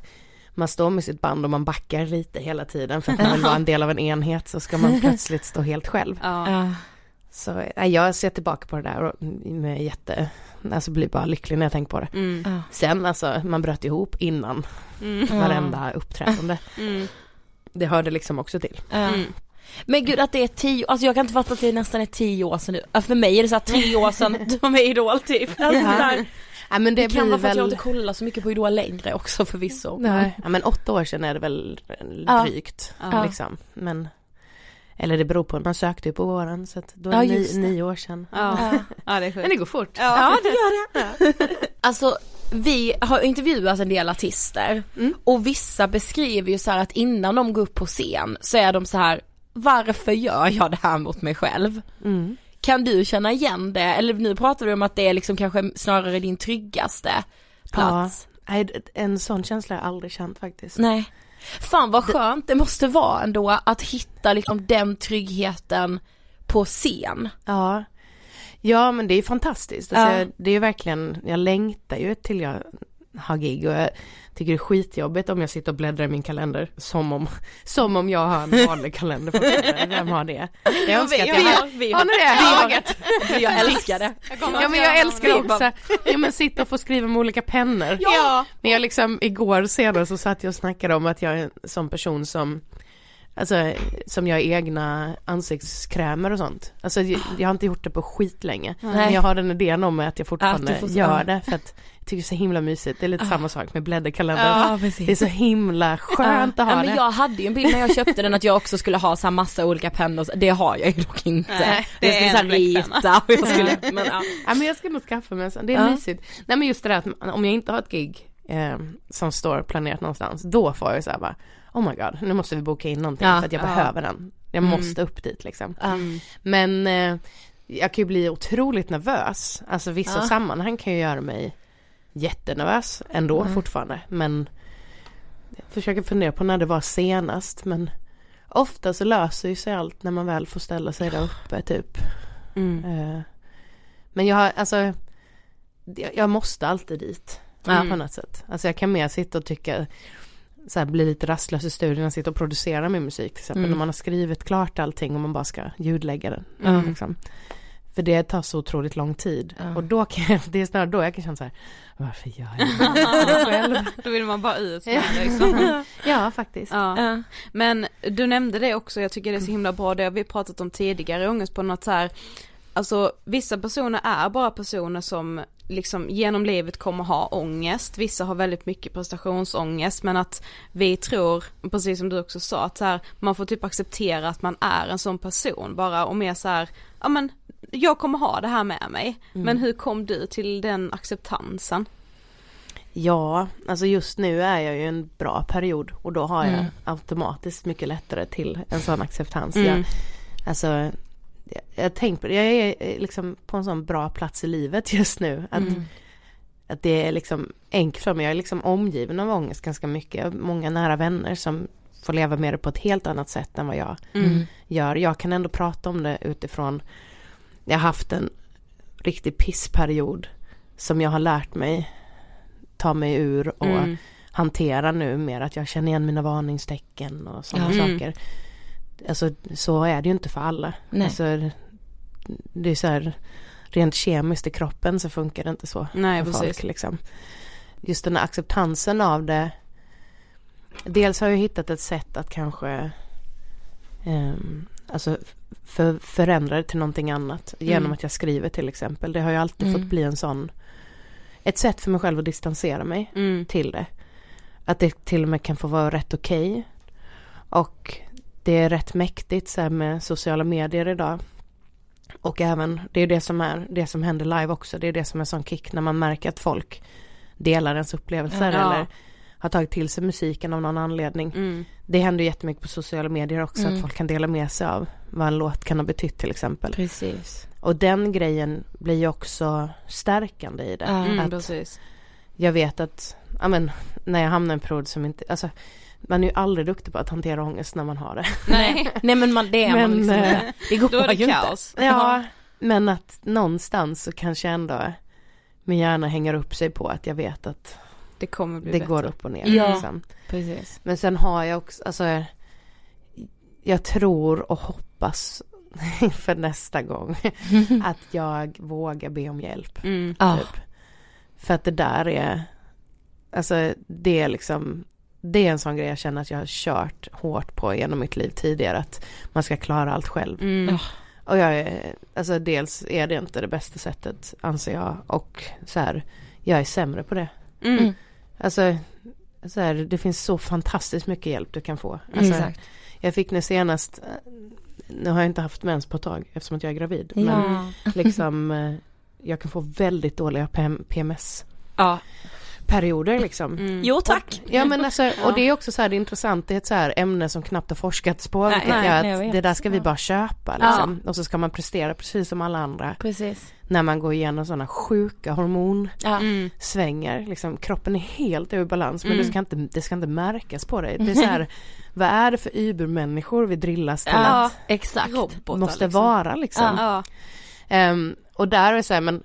man står med sitt band och man backar lite hela tiden för att man vill vara en del av en enhet så ska man plötsligt stå helt själv. Så jag ser tillbaka på det där och med jätte, alltså blir bara lycklig när jag tänker på det. Mm. Sen alltså, man bröt ihop innan Mm. varenda uppträdande. Mm. Det hörde liksom också till. Ja. Mm. Men gud att det är tio, alltså jag kan inte fatta att det nästan är tio år sedan nu. Ja, För mig är det så här tre år sedan du var med i Idol typ. Alltså, Ja. Ja men det, det kan vara för att jag inte kollar så mycket på Idol längre också förvisso. nej, ja, men åtta år sedan är det väl drygt Ja. liksom. Men, eller det beror på, man sökte ju på våren så att då är Ja, det just ni, det. nio år sedan. Ja. Ja. det är Men sjukt. det går fort. Ja. Ja det gör det. Alltså vi har intervjuat en del artister Mm. och vissa beskriver ju så att innan de går upp på scen så är de så här varför gör jag det här mot mig själv? Mm. Kan du känna igen det? Eller nu pratar vi om att det är liksom kanske snarare din tryggaste plats. D- en sån känsla har jag aldrig känt faktiskt. Nej. Fan vad skönt det måste vara ändå att hitta liksom den tryggheten på scen. Ja. Ja men det är fantastiskt. Alltså, Ja. jag, det är ju verkligen, jag längtar ju till jag har gig och jag tycker det är skitjobbigt om jag sitter och bläddrar i min kalender som om, som om jag har en vanlig kalender fortfarande. Vem har det? Jag önskar att jag hade, vi har ni det? vi har, jag älskar det. Ja men jag älskar också, ja men sitta och få skriva med olika pennor. Ja. Men jag liksom, igår senare så satt jag och snackade om att jag är en sån person som Alltså som gör egna ansiktskrämer och sånt. Alltså jag, jag har inte gjort det på skit länge. Men jag har den idén om mig att jag fortfarande Att får- gör det för att jag tycker det är så himla mysigt. Det är lite Ah. samma sak med blädderkalender. Ja precis. Det är så himla skönt att ha ja, men det. jag hade ju en bild när jag köpte den att jag också skulle ha så här massa olika pennor, det har jag ju dock inte. Nej, det jag skulle så här rita och jag skulle, men ja. Ja men jag ska nog skaffa mig en sån, det är mysigt. Nej men just det där att om jag inte har ett gig eh, som står planerat någonstans, då får jag så här bara Oh my god, nu måste vi boka in någonting Ja. för att jag Ja. behöver den. Jag Mm. måste upp dit liksom. Mm. Men eh, jag kan ju bli otroligt nervös. Alltså vissa Ja. sammanhang kan ju göra mig jättenervös ändå Mm. fortfarande. Men jag försöker fundera på när det var senast. Men ofta så löser ju sig allt när man väl får ställa sig där uppe typ. Mm. Eh, Men jag har, alltså jag, måste alltid dit. Ja. På något sätt. Alltså jag kan mer sitta och tycka så här, bli lite rastlös i studion och sitta och producera min musik till exempel. Mm. När man har skrivit klart allting och man bara ska ljudlägga den. Mm. Liksom. För det tar så otroligt lång tid. Ja. Och då kan jag, det är snarare då jag kan känna så här, varför gör jag det själv? Då vill man bara ut med det liksom. Ja, faktiskt. Ja. Ja. Men du nämnde det också, jag tycker det är så himla bra, det har vi pratat om tidigare, ångest på något så här, alltså vissa personer är bara personer som liksom genom livet kommer ha ångest, vissa har väldigt mycket prestationsångest men att vi tror, precis som du också sa, att så här, man får typ acceptera att man är en sån person bara och mer så här, ja men jag kommer ha det här med mig, men hur kom du till den acceptansen? Ja, alltså just nu är jag ju en bra period och då har jag Mm. automatiskt mycket lättare till en sån acceptans. Mm. Jag, alltså, jag, tänker på det, jag är eh, liksom på en sån bra plats i livet just nu. Att, Mm. att det är liksom enkelt för mig, jag är liksom omgiven av ångest ganska mycket. Jag har många nära vänner som får leva med det på ett helt annat sätt än vad jag Mm. gör. Jag kan ändå prata om det utifrån, jag har haft en riktig pissperiod som jag har lärt mig ta mig ur och Mm. hantera nu mer att jag känner igen mina varningstecken och sådana. Mm. saker. Alltså så är det ju inte för alla. Nej. Alltså, det är så här rent kemiskt i kroppen så funkar det inte så Nej precis. folk liksom. Just den här acceptansen av det. Dels har jag hittat ett sätt att kanske ehm, alltså för, förändra det till någonting annat. Genom Mm. att jag skriver till exempel. Det har ju alltid Mm. fått bli en sån ett sätt för mig själv att distansera mig Mm. till det. Att det till och med kan få vara rätt okej. Och det är rätt mäktigt så här med sociala medier idag. Och även, det är det som är, det som händer live också, det är det som är sån kick när man märker att folk delar ens upplevelser Ja. eller har tagit till sig musiken av någon anledning. Mm. Det händer ju jättemycket på sociala medier också, Mm. att folk kan dela med sig av vad en låt kan ha betytt till exempel. Precis. Och den grejen blir ju också stärkande i det. Mm, att precis. jag vet att, ja men, när jag hamnar i en period som inte, alltså man är ju aldrig duktig på att hantera ångest när man har det. Nej, Nej men man, det är man Men, liksom eh, inte. Det går då är det ju inte. kaos. Ja, men att någonstans så kanske ändå min hjärna hänger upp sig på att jag vet att Det kommer bli det bättre. går upp och ner. Ja. Liksom. Precis. Men sen har jag också, alltså jag tror och hoppas inför nästa gång att jag vågar be om hjälp. Mm. Typ. För att det där är, alltså det är liksom, det är en sån grej jag känner att jag har kört hårt på genom mitt liv tidigare, att man ska klara allt själv. Mm. Och jag är, alltså dels är det inte det bästa sättet anser jag och så här, jag är sämre på det. Mm. Mm. Alltså, så här, det finns så fantastiskt mycket hjälp du kan få. Alltså, Exakt. Jag fick nu senast, eh, nu har jag inte haft mens på ett tag eftersom att jag är gravid. Men Ja. liksom, eh, jag kan få väldigt dåliga PM, PMS Ja. Perioder liksom. Mm. Jo tack. Ja men alltså, och det är också så här, det är intressant, det är ett så här ämne som knappt har forskats på, Nej, vilket nej, gör nej, jag att det där ska vi Ja. bara köpa liksom. Och så ska man prestera precis som alla andra Precis. när man går igenom sådana sjuka hormonsvängningar, Mm. liksom kroppen är helt ur balans men Mm. det, ska inte, det ska inte märkas på dig. Det är så här, vad är det för übermänniskor vi drillas till Ja, att exakt. Robotar, måste liksom. vara liksom. Ja. Ehm, och där är det så här, men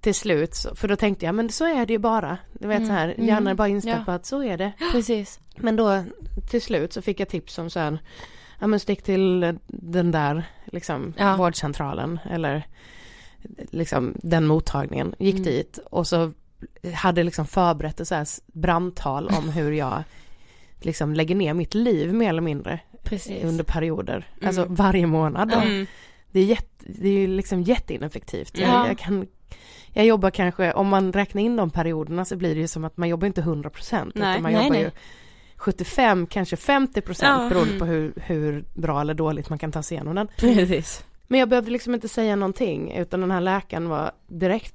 till slut, för då tänkte jag, men så är det ju bara. Du vet Mm, så här, mm, hjärnan är bara inställd ja. att så är det. Precis. Men då till slut så fick jag tips om så här, ja men stick till den där liksom Ja. vårdcentralen eller liksom den mottagningen. Gick Mm. dit och så hade liksom förberett ett så här brandtal om hur jag liksom lägger ner mitt liv mer eller mindre Precis. under perioder. Mm. Alltså varje månad. Mm. Det är, jätte, det är ju liksom jätteineffektivt. Jag, Ja. jag, kan, jag jobbar kanske, om man räknar in de perioderna så blir det ju som att man jobbar inte 100 procent. Utan man nej, jobbar nej. ju 75, kanske 50 procent Ja. beroende på hur, hur bra eller dåligt man kan ta sig igenom den. Precis. Men jag behövde liksom inte säga någonting utan den här läkaren var direkt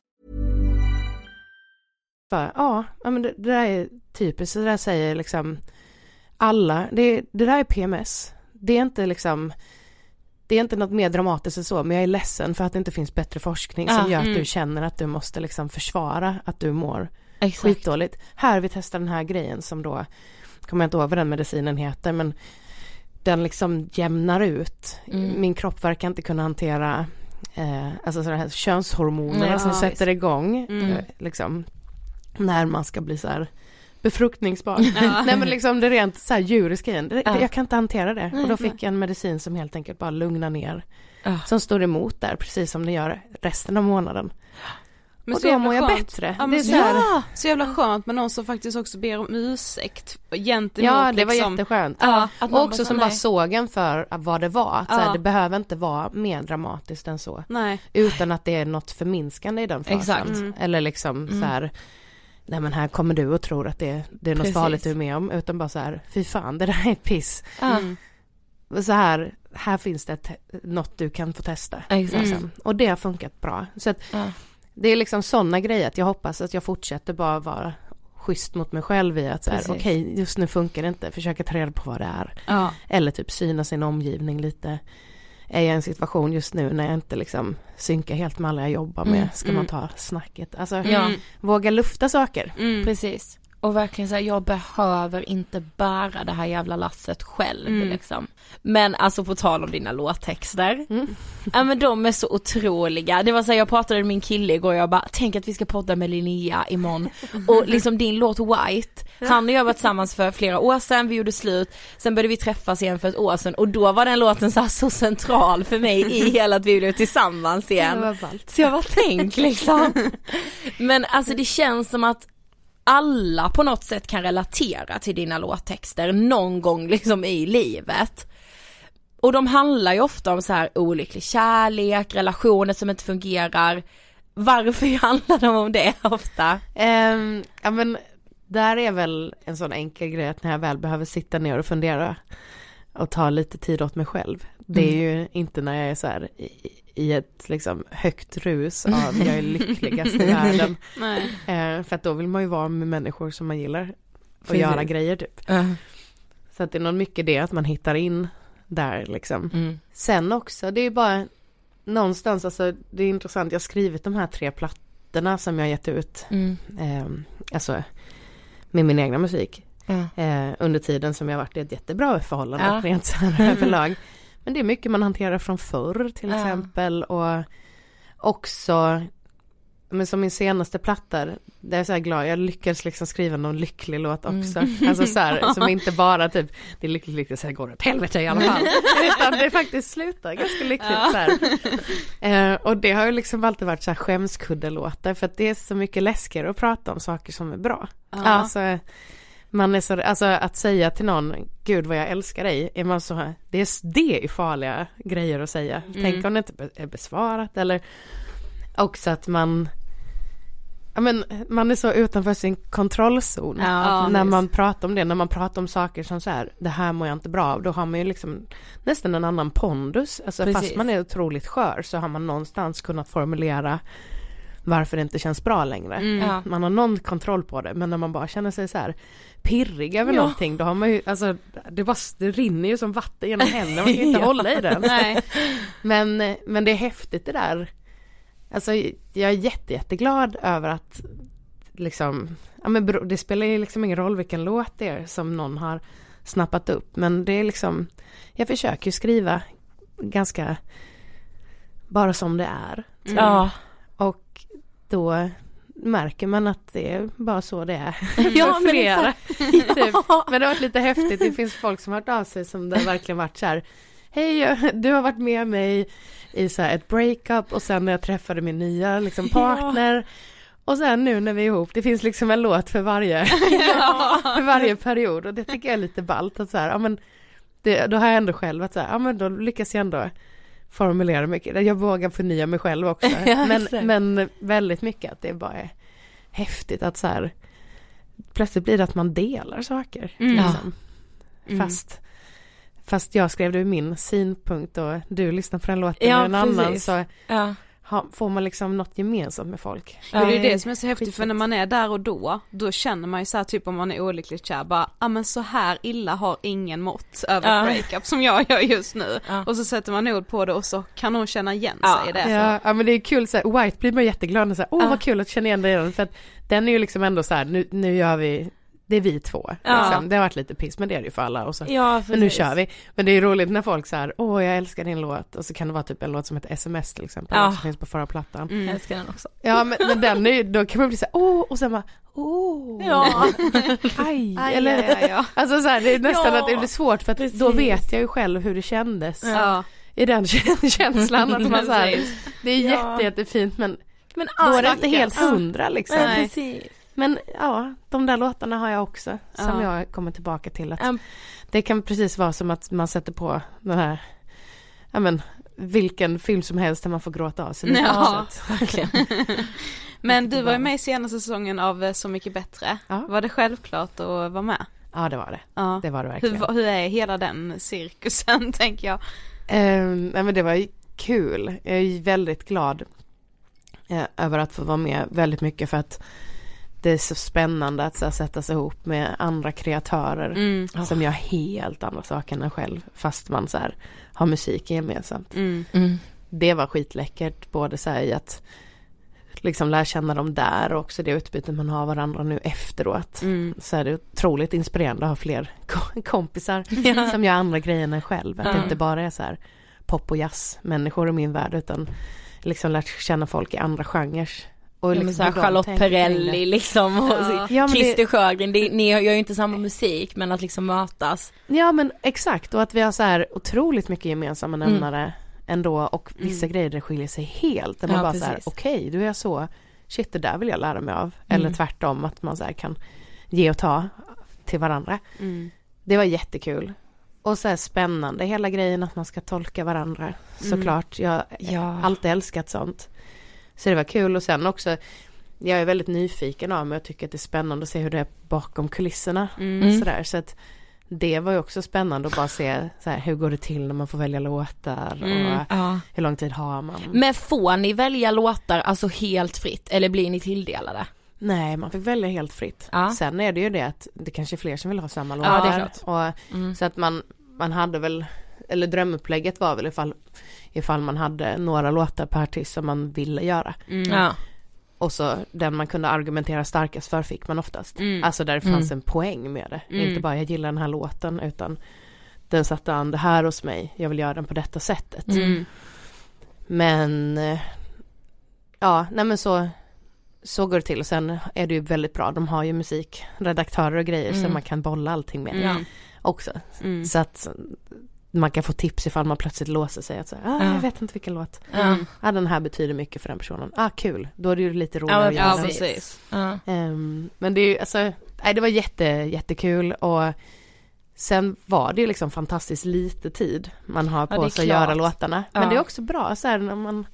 Bara, ja, ja men det, det där är typiskt, det där säger liksom alla, det, det där är PMS. Det är inte liksom, det är inte något mer dramatiskt än så, men jag är ledsen för att det inte finns bättre forskning som Ja, gör att mm. du känner att du måste liksom försvara att du mår Exakt. skitdåligt. Här vi testar den här grejen som då, kommer jag inte ihåg vad den medicinen heter, men den liksom jämnar ut. Mm. Min kropp verkar inte kunna hantera eh, alltså sådana här könshormoner Ja, som visst. sätter igång Mm. eh, liksom när man ska bli så här befruktningsbar. Ja. Nej men liksom det rent så här djuriska igen, det, Ja. jag kan inte hantera det. Nej, och då nej. fick jag en medicin som helt enkelt bara lugnar ner. Ja. Som står emot där, precis som det gör resten av månaden. Men och så då mår jag skönt. bättre. Ja, det är så, här, ja. så jävla skönt med någon som faktiskt också ber om ursäkt gentemot Ja, det var liksom, jätteskönt. Ja, och också som nej. bara såg en för vad det var. Att så här, Ja. det behöver inte vara mer dramatiskt än så. nej. Utan att det är något förminskande i den fasen. Exakt. Mm. Eller liksom så här, nej men här kommer du och tror att det, det är något Precis. farligt du är med om. Utan bara så här, fy fan det där är piss. Mm. Så här, här finns det något du kan få testa. Liksom. Och det har funkat bra. Så att Ja. det är liksom sådana grejer att jag hoppas att jag fortsätter bara vara schysst mot mig själv i att så här, okej just nu funkar det inte, försöka ta reda på vad det är. Ja. Eller typ syna sin omgivning lite. Är jag i en situation just nu när jag inte liksom synkar helt med alla jag jobbar med, Mm, ska mm. man ta snacket? Alltså Ja. våga lufta saker. Mm. Precis. Och verkligen säga jag behöver inte bära det här jävla lasset själv Mm. liksom. Men alltså på tal om dina låttexter. Mm. Ja men de är så otroliga. Det var så här, jag pratade med min kille igår och jag bara, tänk att vi ska podda med Linnea imorgon. Och liksom din låt White, han och jag var tillsammans för flera år sedan, vi gjorde slut, sen började vi träffas igen för ett år sedan och då var den låten så, så central för mig i hela att vi blev tillsammans igen. Så jag bara tänk liksom. Men alltså det känns som att alla på något sätt kan relatera till dina låttexter någon gång liksom i livet. Och de handlar ju ofta om så här olycklig kärlek, relationer som inte fungerar. Varför handlar de om det ofta? Ehm, ja men där är väl en sån enkel grej att när jag väl behöver sitta ner och fundera och ta lite tid åt mig själv. Det är ju inte när jag är så här i, ett liksom högt rus av jag är lyckligast i världen. Eh, för att då vill man ju vara med människor som man gillar och Precis. göra grejer typ. Så att det är nog mycket det att man hittar in där liksom. Mm. Sen också, det är ju bara någonstans, alltså det är intressant, jag har skrivit de här tre plattorna som jag har gett ut. Mm. Eh, alltså med min egna musik. Ja. Eh, under tiden som jag varit i ett jättebra förhållande Ja. rent så här överlag. Men det är mycket man hanterar från förr till Ja. exempel och också men som min senaste platta, där är jag så här glad, jag lyckades liksom skriva någon lycklig låt också. Mm. Alltså så här, som inte bara typ, det är lyckligt lyckligt, så här går det åt helvete i alla fall. Utan det faktiskt slutar ganska lyckligt så här. Eh, och det har ju liksom alltid varit så här skämskuddelåtar för att det är så mycket läskigare att prata om saker som är bra. Ja. Alltså, man är så, alltså att säga till någon, gud vad jag älskar dig, är man så här, det är, det är farliga grejer att säga. Mm. Tänk om det inte är besvarat eller också att man Ja men man är så utanför sin kontrollzon Ja, när man pratar om det, när man pratar om saker som så här, det här mår jag inte bra av, då har man ju liksom nästan en annan pondus, alltså fast Precis. man är otroligt skör så har man någonstans kunnat formulera varför det inte känns bra längre. Mm. Ja. Man har någon kontroll på det, men när man bara känner sig så här pirrig över Ja. någonting, då har man ju, alltså det, bara, det rinner ju som vatten genom händerna, man kan ju inte Ja. hålla i den. Nej. Men, men det är häftigt det där. Alltså jag är jätte, jätteglad över att liksom, ja men det spelar ju liksom ingen roll vilken låt det är som någon har snappat upp. Men det är liksom, jag försöker ju skriva ganska bara som det är. Mm. Ja. Och då märker man att det är bara så det är. Ja, För men flera. typ. Ja. Men det har varit lite häftigt, det finns folk som har hört av sig som det har verkligen varit så här Hej, du har varit med mig i så ett breakup och sen när jag träffade min nya liksom, partner Och sen nu när vi är ihop, det finns liksom en låt för varje, för varje period och det tycker jag är lite ballt att så här, ja men det, Då har jag ändå själv att så här, ja men då lyckas jag ändå formulera mycket, jag vågar förnya mig själv också Ja, men, men väldigt mycket att det bara är häftigt att så här Plötsligt blir det att man delar saker Mm. liksom. Mm. Fast Fast jag skrev det ur min synpunkt och du lyssnar på den låten Ja, ur en annan precis. så Ja. Får man liksom något gemensamt med folk. Och det är det som är så häftigt för när man är där och då, då känner man ju så här typ om man är olyckligt kär bara, ja men så här illa har ingen mått över Ja. ett breakup som jag gör just nu. Ja. Och så sätter man ord på det och så kan hon känna igen Ja. sig i det. Ja, ja men det är kul så här, White blir man jätteglad och så här, åh Ja. vad kul att känna igen dig för att den är ju liksom ändå så här, nu, nu gör vi, det är vi två. Ja. Liksom. Det har varit lite piss men det är det ju för alla och så Ja, Men nu kör vi. Men det är roligt när folk så här, åh jag älskar din låt. Och så kan det vara typ en låt som heter SMS till exempel. Ja. Som finns på förra plattan. Mm. Jag älskar den också. Ja men, men den är ju, då kan man bli så här, åh och sen bara, åh. Ja. Aj, Aj, eller, aj, aj, ja. Alltså så här, det är nästan Ja. att det blir svårt för att då Precis. vet jag ju själv hur det kändes. Ja. I den kä- känslan att man så här, Precis. det är Ja. jätte, jättefint men Men Då är det inte helt hundra liksom. Nej. precis. Men ja, de där låtarna har jag också som Ja. jag kommer tillbaka till. Att Ja. Det kan precis vara som att man sätter på den här, ja men vilken film som helst där man får gråta av sig Ja. sätt. Men du var ju med i senaste säsongen av eh, Så mycket bättre. Ja. Var det självklart att vara med? Ja det var det. Ja. Det var det Hur, verkligen. va- hur är hela den cirkusen tänker jag? Ehm, nej men det var ju kul. Jag är ju väldigt glad eh, över att få vara med väldigt mycket för att det är så spännande att så, här, sätta sig ihop med andra kreatörer Mm. som gör helt andra saker än en själv fast man så här, har musik gemensamt. Mm. Mm. Det var skitläckert både så här i att liksom lära känna dem där och också det utbytet man har av varandra nu efteråt. Mm. Så är det otroligt inspirerande att ha fler ko- kompisar Ja. som gör andra grejer än själv. Att det Ja. inte bara är så här pop och jazz människor i min värld utan liksom lärt känna folk i andra genrer. Och Ja, liksom så här Charlotte Perrelli liksom och Ja. Christer det- Sjögren, det, ni gör ju inte samma musik men att liksom mötas. Ja men exakt och att vi har så här otroligt mycket gemensamma Mm. nämnare ändå och vissa grejer där skiljer sig helt. Där man Ja, bara så här, precis. okej du är så, shit det där vill jag lära mig av. Mm. Eller tvärtom att man så här kan ge och ta till varandra. Mm. Det var jättekul. Och så här spännande hela grejen att man ska tolka varandra. Såklart, jag har Ja. alltid älskat sånt. Så det var kul och sen också jag är väldigt nyfiken av mig och tycker att det är spännande att se hur det är bakom kulisserna. Mm. Sådär, så att det var ju också spännande att bara se så här, hur går det till när man får välja låtar och Mm. Ja. hur lång tid har man? Men får ni välja låtar alltså helt fritt eller blir ni tilldelade? Nej, man fick välja helt fritt. Ja. Sen är det ju det att det kanske är fler som vill ha samma Ja, låtar. det är klart. Och, Mm. Så att man, man hade väl, eller drömupplägget var väl ifall, ifall man hade några låtar per artist som man ville göra. Mm. Ja. Och så den man kunde argumentera starkast för fick man oftast. Mm. Alltså där det fanns Mm. en poäng med det. Mm. Inte bara jag gillar den här låten utan den satte an det här hos mig. Jag vill göra den på detta sättet. Mm. Men eh, ja, nej men så så går det till och sen är det ju väldigt bra. De har ju musikredaktörer och grejer Mm. så man kan bolla allting med Mm. också. Mm. Så att man kan få tips ifall man plötsligt låser sig att säga, ah, Ja. jag vet inte vilken låt. Ja. Ah, den här betyder mycket för den personen. Ah, kul. Då är det ju lite roligare men att göra precis. Ja. Ehm, men det är ju, alltså, nej, det var jätte, jättekul och sen var det ju liksom fantastiskt lite tid man har på sig att göra klart. låtarna. Men det är också bra så här, när man,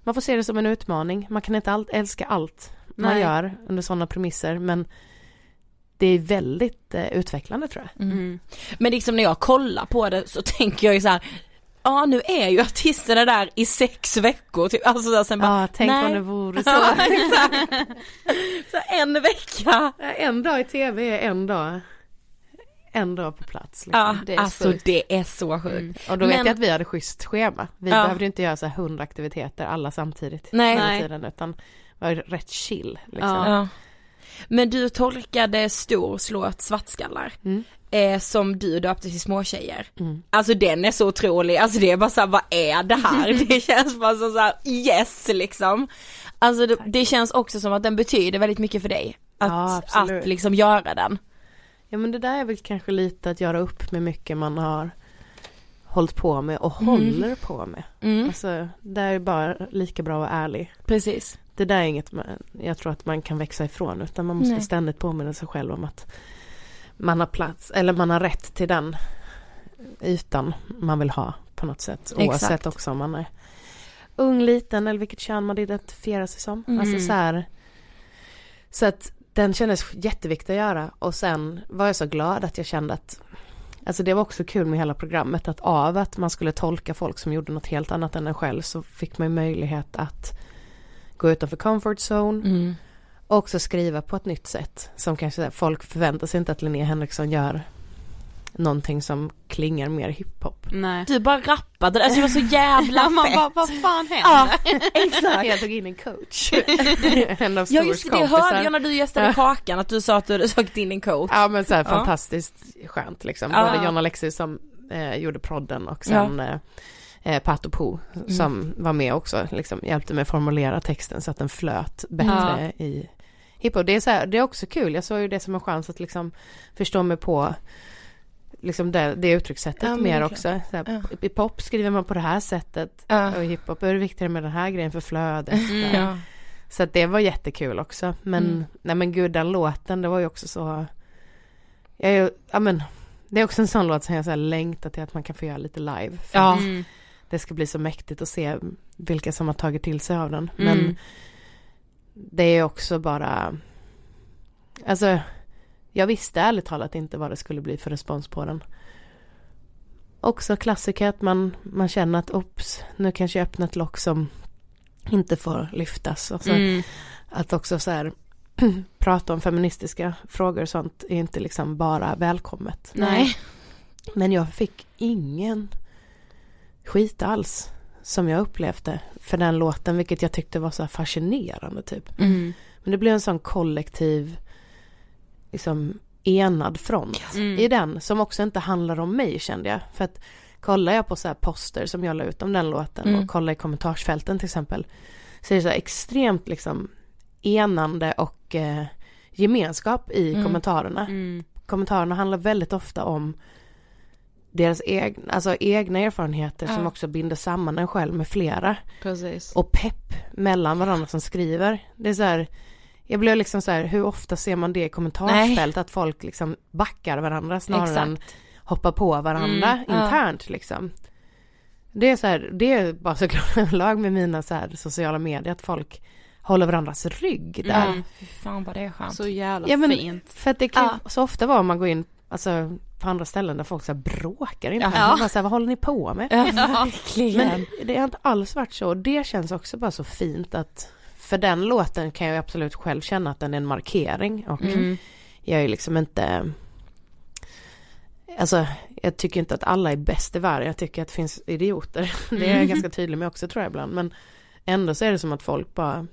man får se det som en utmaning. Man kan inte allt, älska allt man Nej. gör under sådana premisser men det är väldigt eh, utvecklande tror jag. Mm. Mm. Men liksom när jag kollar på det så tänker jag ju så här. Ja nu är ju artisterna där i sex veckor typ, alltså så här, sen bara Ja, tänk nej. om det vore så. Ja, så en vecka. en dag i tv är en dag, en dag på plats. Liksom. Ja, det är alltså sjukt. det är så sjukt. Mm. Och då vet Men- jag att vi hade schysst schema. Vi Ja. behövde inte göra så här hundra aktiviteter alla samtidigt. Nej. hela tiden utan var rätt chill. Liksom. Ja. Men du tolkade stor slåt svartskallar. Mm. Eh, som du döpte till småtjejer. Mm. Alltså den är så otrolig, alltså det är bara såhär, vad är det här? Det känns bara så såhär, yes liksom. Alltså det, det känns också som att den betyder väldigt mycket för dig. Att, Ja, att liksom göra den. Ja men det där är väl kanske lite att göra upp med mycket man har hållit på med och Mm. håller på med. Mm, Alltså det är bara lika bra att vara ärlig. precis. Det där är inget man, jag tror att man kan växa ifrån utan man måste Nej. ständigt påminna sig själv om att man har plats eller man har rätt till den ytan man vill ha på något sätt. Oavsett Exakt. också om man är ung, liten eller vilket kön man identifierar sig som. Mm. Alltså så här. Så att den kändes jätteviktig att göra och sen var jag så glad att jag kände att Alltså det var också kul med hela programmet att av att man skulle tolka folk som gjorde något helt annat än en själv så fick man möjlighet att gå utanför comfort zone Mm. och också skriva på ett nytt sätt som kanske folk förväntar sig inte att Linnea Henriksson gör någonting som klingar mer hiphop. Nej. Du bara rappade, alltså det var så jävla Man fett. bara, vad fan Ja, händer? exakt. Jag tog in en coach. en av Ja just det, det kompisar. hörde jag när du gästade Ja. Kakan att du sa att du hade sökt in en coach. Ja men så här Ja. fantastiskt skönt liksom. Ja. Både John Alexis som eh, gjorde prodden och sen eh, eh, Pato Po som var med också, liksom hjälpte mig att formulera texten så att den flöt bättre i hiphop. Det är, så här, det är också kul, jag såg ju det som en chans att liksom förstå mig på liksom det, det uttryckssättet Ja, mer verkligen. också. Så här, Ja. I pop skriver man på det här sättet Ja. och i hiphop är det viktigare med den här grejen för flödet. Mm. Ja. Så att det var jättekul också. Men, Mm. nej men gud den låten, det var ju också så, jag ja men, det är också en sån låt som jag så här längtar till att man kan få göra lite live. För Ja. att Mm. Det ska bli så mäktigt att se vilka som har tagit till sig av den. Men Mm. det är också bara, alltså, jag visste ärligt talat inte vad det skulle bli för respons på den. Också klassiker att man, man känner att ops, nu kanske jag öppnar ett lock som inte får lyftas. Alltså, Mm. Att också så här prata om feministiska frågor och sånt är inte liksom bara välkommet. Nej. Men jag fick ingen skit alls som jag upplevde för den låten, vilket jag tyckte var så fascinerande typ. Mm. Men det blev en sån kollektiv, liksom enad front Mm. i den, som också inte handlar om mig kände jag. För att kollar jag på så här poster som jag la ut om den låten Mm. och kollar i kommentarsfälten till exempel, så är det så extremt liksom enande och eh, gemenskap i Mm. kommentarerna. Mm. Kommentarerna handlar väldigt ofta om deras egna, alltså egna erfarenheter som Ja. också binder samman en själv med flera. Precis. Och pepp mellan varandra som skriver. Det är så här, jag blir liksom så här, hur ofta ser man det i kommentarsfält att folk liksom backar varandra snarare än Exakt. hoppar på varandra Mm, ja. internt liksom. Det är så här, det är bara såklart överlag med mina så här sociala medier att folk håller varandras rygg där. Mm. Fy fan vad det är skönt. Så jävla Ja men fint. för att det kan så ofta vara om man går in alltså på andra ställen där folk så här bråkar inte. Ja. Man så här, vad håller ni på med? Ja, verkligen. Men det har inte alls varit så. Det känns också bara så fint att för den låten kan jag absolut själv känna att den är en markering och Mm. jag är liksom inte Alltså jag tycker inte att alla är bäst i världen. Jag tycker att det finns idioter. Det är jag Mm. ganska tydlig med också tror jag ibland. Men ändå så är det som att folk bara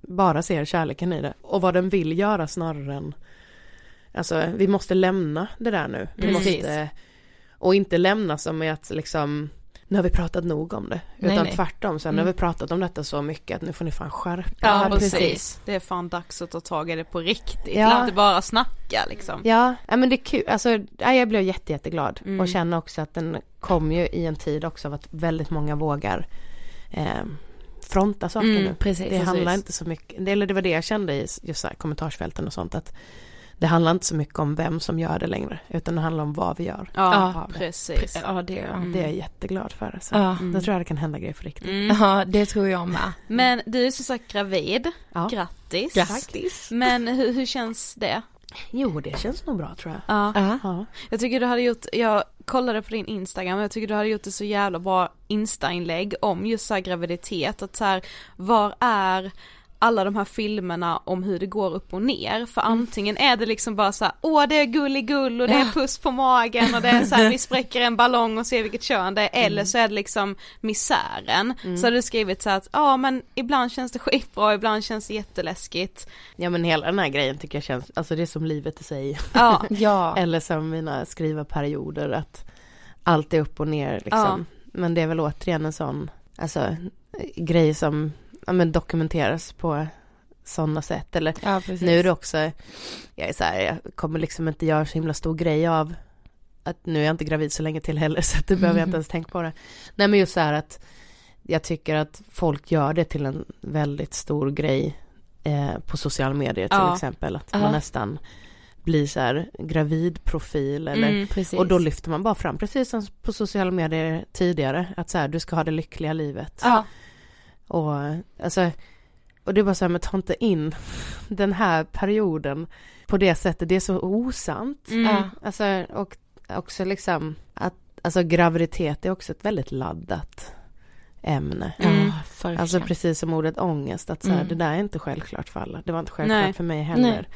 bara ser kärleken i det. Och vad den vill göra snarare än Alltså vi måste lämna det där nu. Vi Precis. måste Och inte lämna som är att liksom Nu har vi pratat nog om det. Nej, Utan nej. tvärtom. Sen Mm. har vi pratat om detta så mycket att nu får ni fan skärpa Ja, er. precis. Det är fan dags att ta tag i det på riktigt. Ja. Inte bara snacka liksom. Ja, ja men det är kul, alltså ja, jag blev jätte, jätteglad Mm. och känner också att den kom ju i en tid också av att väldigt många vågar eh, fronta saker Mm, nu. precis, det precis. handlar inte så mycket, eller det var det jag kände i just så kommentarsfälten och sånt att det handlar inte så mycket om vem som gör det längre utan det handlar om vad vi gör. Ja, av det. precis. Ja det, Det är jag jätteglad för. Alltså. Ja. Då tror jag det kan hända grejer för riktigt. Mm. ja det tror jag med. Men du är som sagt gravid. Ja. Grattis. Grattis. Men hur, hur känns det? Jo, det känns nog bra tror jag. Ja. Ja. Ja. Jag tycker du hade gjort, jag kollade på din Instagram och jag tycker du hade gjort ett så jävla bra Insta-inlägg om just så här graviditet. Att så här, var är alla de här filmerna om hur det går upp och ner. För antingen är det liksom bara så här, åh det är gulligull och det är Ja. puss på magen och det är så här, vi spräcker en ballong och ser vilket kön det är. Eller så är det liksom misären. Så hade du skrivit så här att, ja men ibland känns det skitbra, ibland känns det jätteläskigt. ja men hela den här grejen tycker jag känns, alltså det är som livet i sig. Ja, Ja. Eller som mina skrivarperioder att allt är upp och ner liksom. Men det är väl återigen en sån, alltså grej som ja, men dokumenteras på sådana sätt. Eller ja nu är det också, jag är så här, jag kommer liksom inte göra så himla stor grej av att nu är jag inte gravid så länge till heller så att det behöver jag inte ens tänka på det. Nej men just så här att jag tycker att folk gör det till en väldigt stor grej eh, på sociala medier till Ja. exempel. Att man nästan blir så här gravidprofil eller Mm, och då lyfter man bara fram, precis som på sociala medier tidigare, att så här, du ska ha det lyckliga livet. Ja. Och alltså, och det är bara så här, men ta inte in den här perioden på det sättet, det är så osant. Mm. Ja. Alltså, och också liksom att, alltså graviditet är också ett väldigt laddat ämne. Mm. Alltså precis som ordet ångest, att så här, Mm. det där är inte självklart för alla. Det var inte självklart Nej. för mig heller. Nej.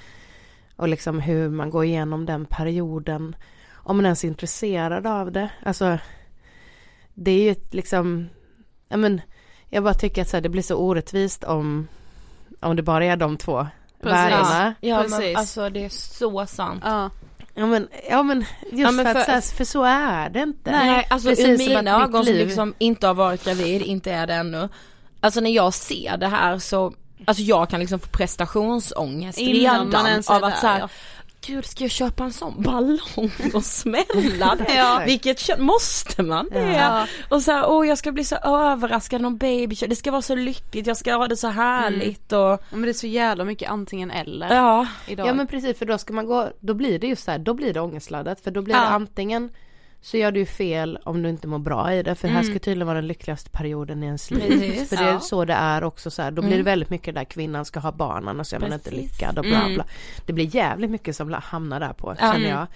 Och liksom hur man går igenom den perioden, om man ens är intresserad av det. Alltså, det är ju ett liksom, ja men, jag bara tycker att så här, det blir så orättvist om, om det bara är de två värdena. Ja Precis. men alltså det är så sant. Ja. Ja men, ja men just Ja, men för, att för- så här, för så är det inte. Nej, alltså Precis som mina att ögon som liv- liksom inte har varit gravid, inte är det ännu. Alltså när jag ser det här så, alltså jag kan liksom få prestationsångest Innan man redan ens är av att där, så här, ja. Gud ska jag köpa en sån ballong och smälla det? Ja. Vilket kön, måste man det? Ja. Och så här, åh jag ska bli så överraskad någon baby, det ska vara så lyckligt, jag ska ha det så härligt och Ja, Men det är så jävla mycket antingen eller ja. idag. Ja men precis för då ska man gå, då blir det just så här, då blir det ångestladdat för då blir Ja. det antingen så gör du fel om du inte mår bra i det för det här Mm. ska tydligen vara den lyckligaste perioden i ens liv. Precis, för det är ja. så det är också så här, då blir det Mm. väldigt mycket där kvinnan ska ha barnen och så är man inte lyckad och bla Mm. bla. Det blir jävligt mycket som hamnar där på känner jag.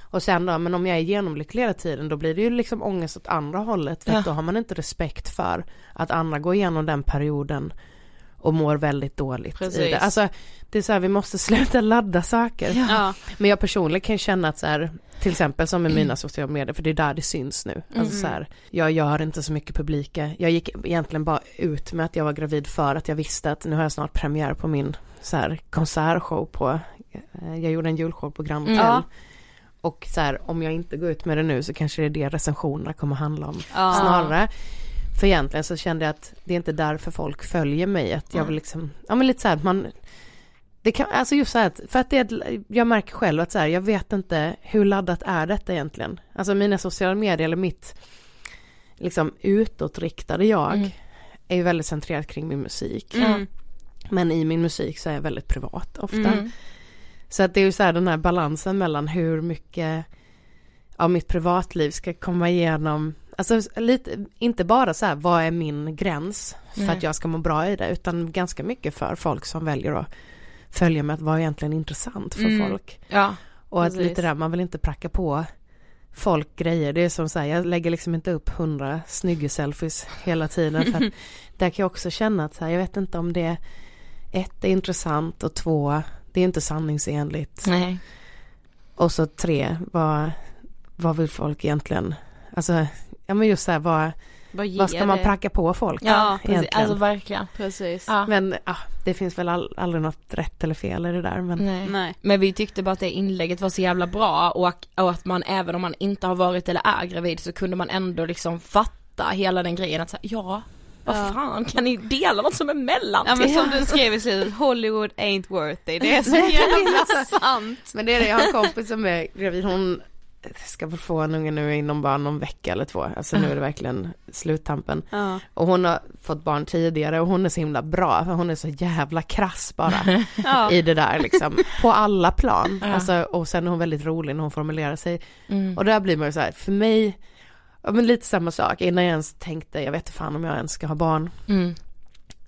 Och sen då, men om jag är genomlycklig hela tiden då blir det ju liksom ångest åt andra hållet för Ja. då har man inte respekt för att andra går igenom den perioden och mår väldigt dåligt i Precis. det. Alltså det är så här, vi måste sluta ladda saker. Ja. Men jag personligen kan känna att så här, till exempel som med mina sociala medier, för det är där det syns nu. Alltså så här, jag gör inte så mycket publika. Jag gick egentligen bara ut med att jag var gravid för att jag visste att nu har jag snart premiär på min så här konsertshow på, eh, jag gjorde en julshow på Grand Mm. Hotel. Ja. Och så här, om jag inte går ut med det nu så kanske det är det recensionerna kommer handla om Ja. snarare. För egentligen så kände jag att det är inte därför folk följer mig, att jag vill liksom, ja men lite så här, man det kan, alltså just så här, att- för att det, jag märker själv att så här, jag vet inte hur laddat är detta egentligen. Alltså mina sociala medier eller mitt liksom utåtriktade jag Mm. är ju väldigt centrerat kring min musik. Mm. Men i min musik så är jag väldigt privat ofta. Mm. Så att det är ju så här den här balansen mellan hur mycket av mitt privatliv ska komma igenom Alltså lite, inte bara så här, vad är min gräns för Nej. att jag ska må bra i det, utan ganska mycket för folk som väljer att följa med att vara egentligen intressant för Mm. folk. Ja, Och att precis. lite där, man vill inte pracka på folk grejer. Det är som så här, jag lägger liksom inte upp hundra snygge-selfies hela tiden. För att där kan jag också känna att så här, jag vet inte om det ett är intressant och två, det är inte sanningsenligt. nej. Och så tre, vad, vad vill folk egentligen? Alltså, ja men just så här, vad, Vad, vad ska man det? pracka på folk? Ja, precis. alltså verkligen. Precis. Ja. Men ja, det finns väl all, aldrig något rätt eller fel i det där. Men Nej. Nej. Men vi tyckte bara att det inlägget var så jävla bra och, och att man även om man inte har varit eller är gravid så kunde man ändå liksom fatta hela den grejen att säga, ja, vad Ja. fan kan ni dela något som är mellan? Ja men som du skrev i slutet, Hollywood ain't worth it. Det är så jävla sant. Men det är det, jag har en kompis som är gravid, hon ska väl få en unge nu inom bara någon vecka eller två, alltså nu är det verkligen sluttampen. Ja. Och hon har fått barn tidigare och hon är så himla bra, för hon är så jävla krass bara Ja. i det där liksom, på alla plan. Ja. Alltså, och sen är hon väldigt rolig när hon formulerar sig. Mm. Och där blir man ju så här, för mig, ja men lite samma sak, innan jag ens tänkte, jag vet inte fan om jag ens ska ha barn, Mm.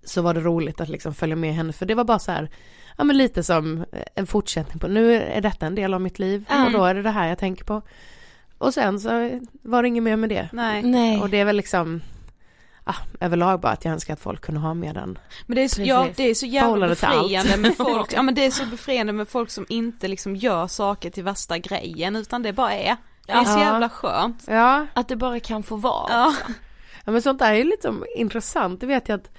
så var det roligt att liksom följa med henne, för det var bara så här, ja men lite som en fortsättning på, nu är detta en del av mitt liv Mm. och då är det det här jag tänker på. Och sen så var det inget mer med det. Nej. Nej. Och det är väl liksom, ah, överlag bara att jag önskar att folk kunde ha med den. Men det är, så, ja, det är så jävla befriande med folk, ja men det är så befriande med folk som inte liksom gör saker till värsta grejen utan det bara är. Det är så Ja. jävla skönt. Ja, Att det bara kan få vara. Ja. ja men sånt där är ju liksom intressant, det vet jag att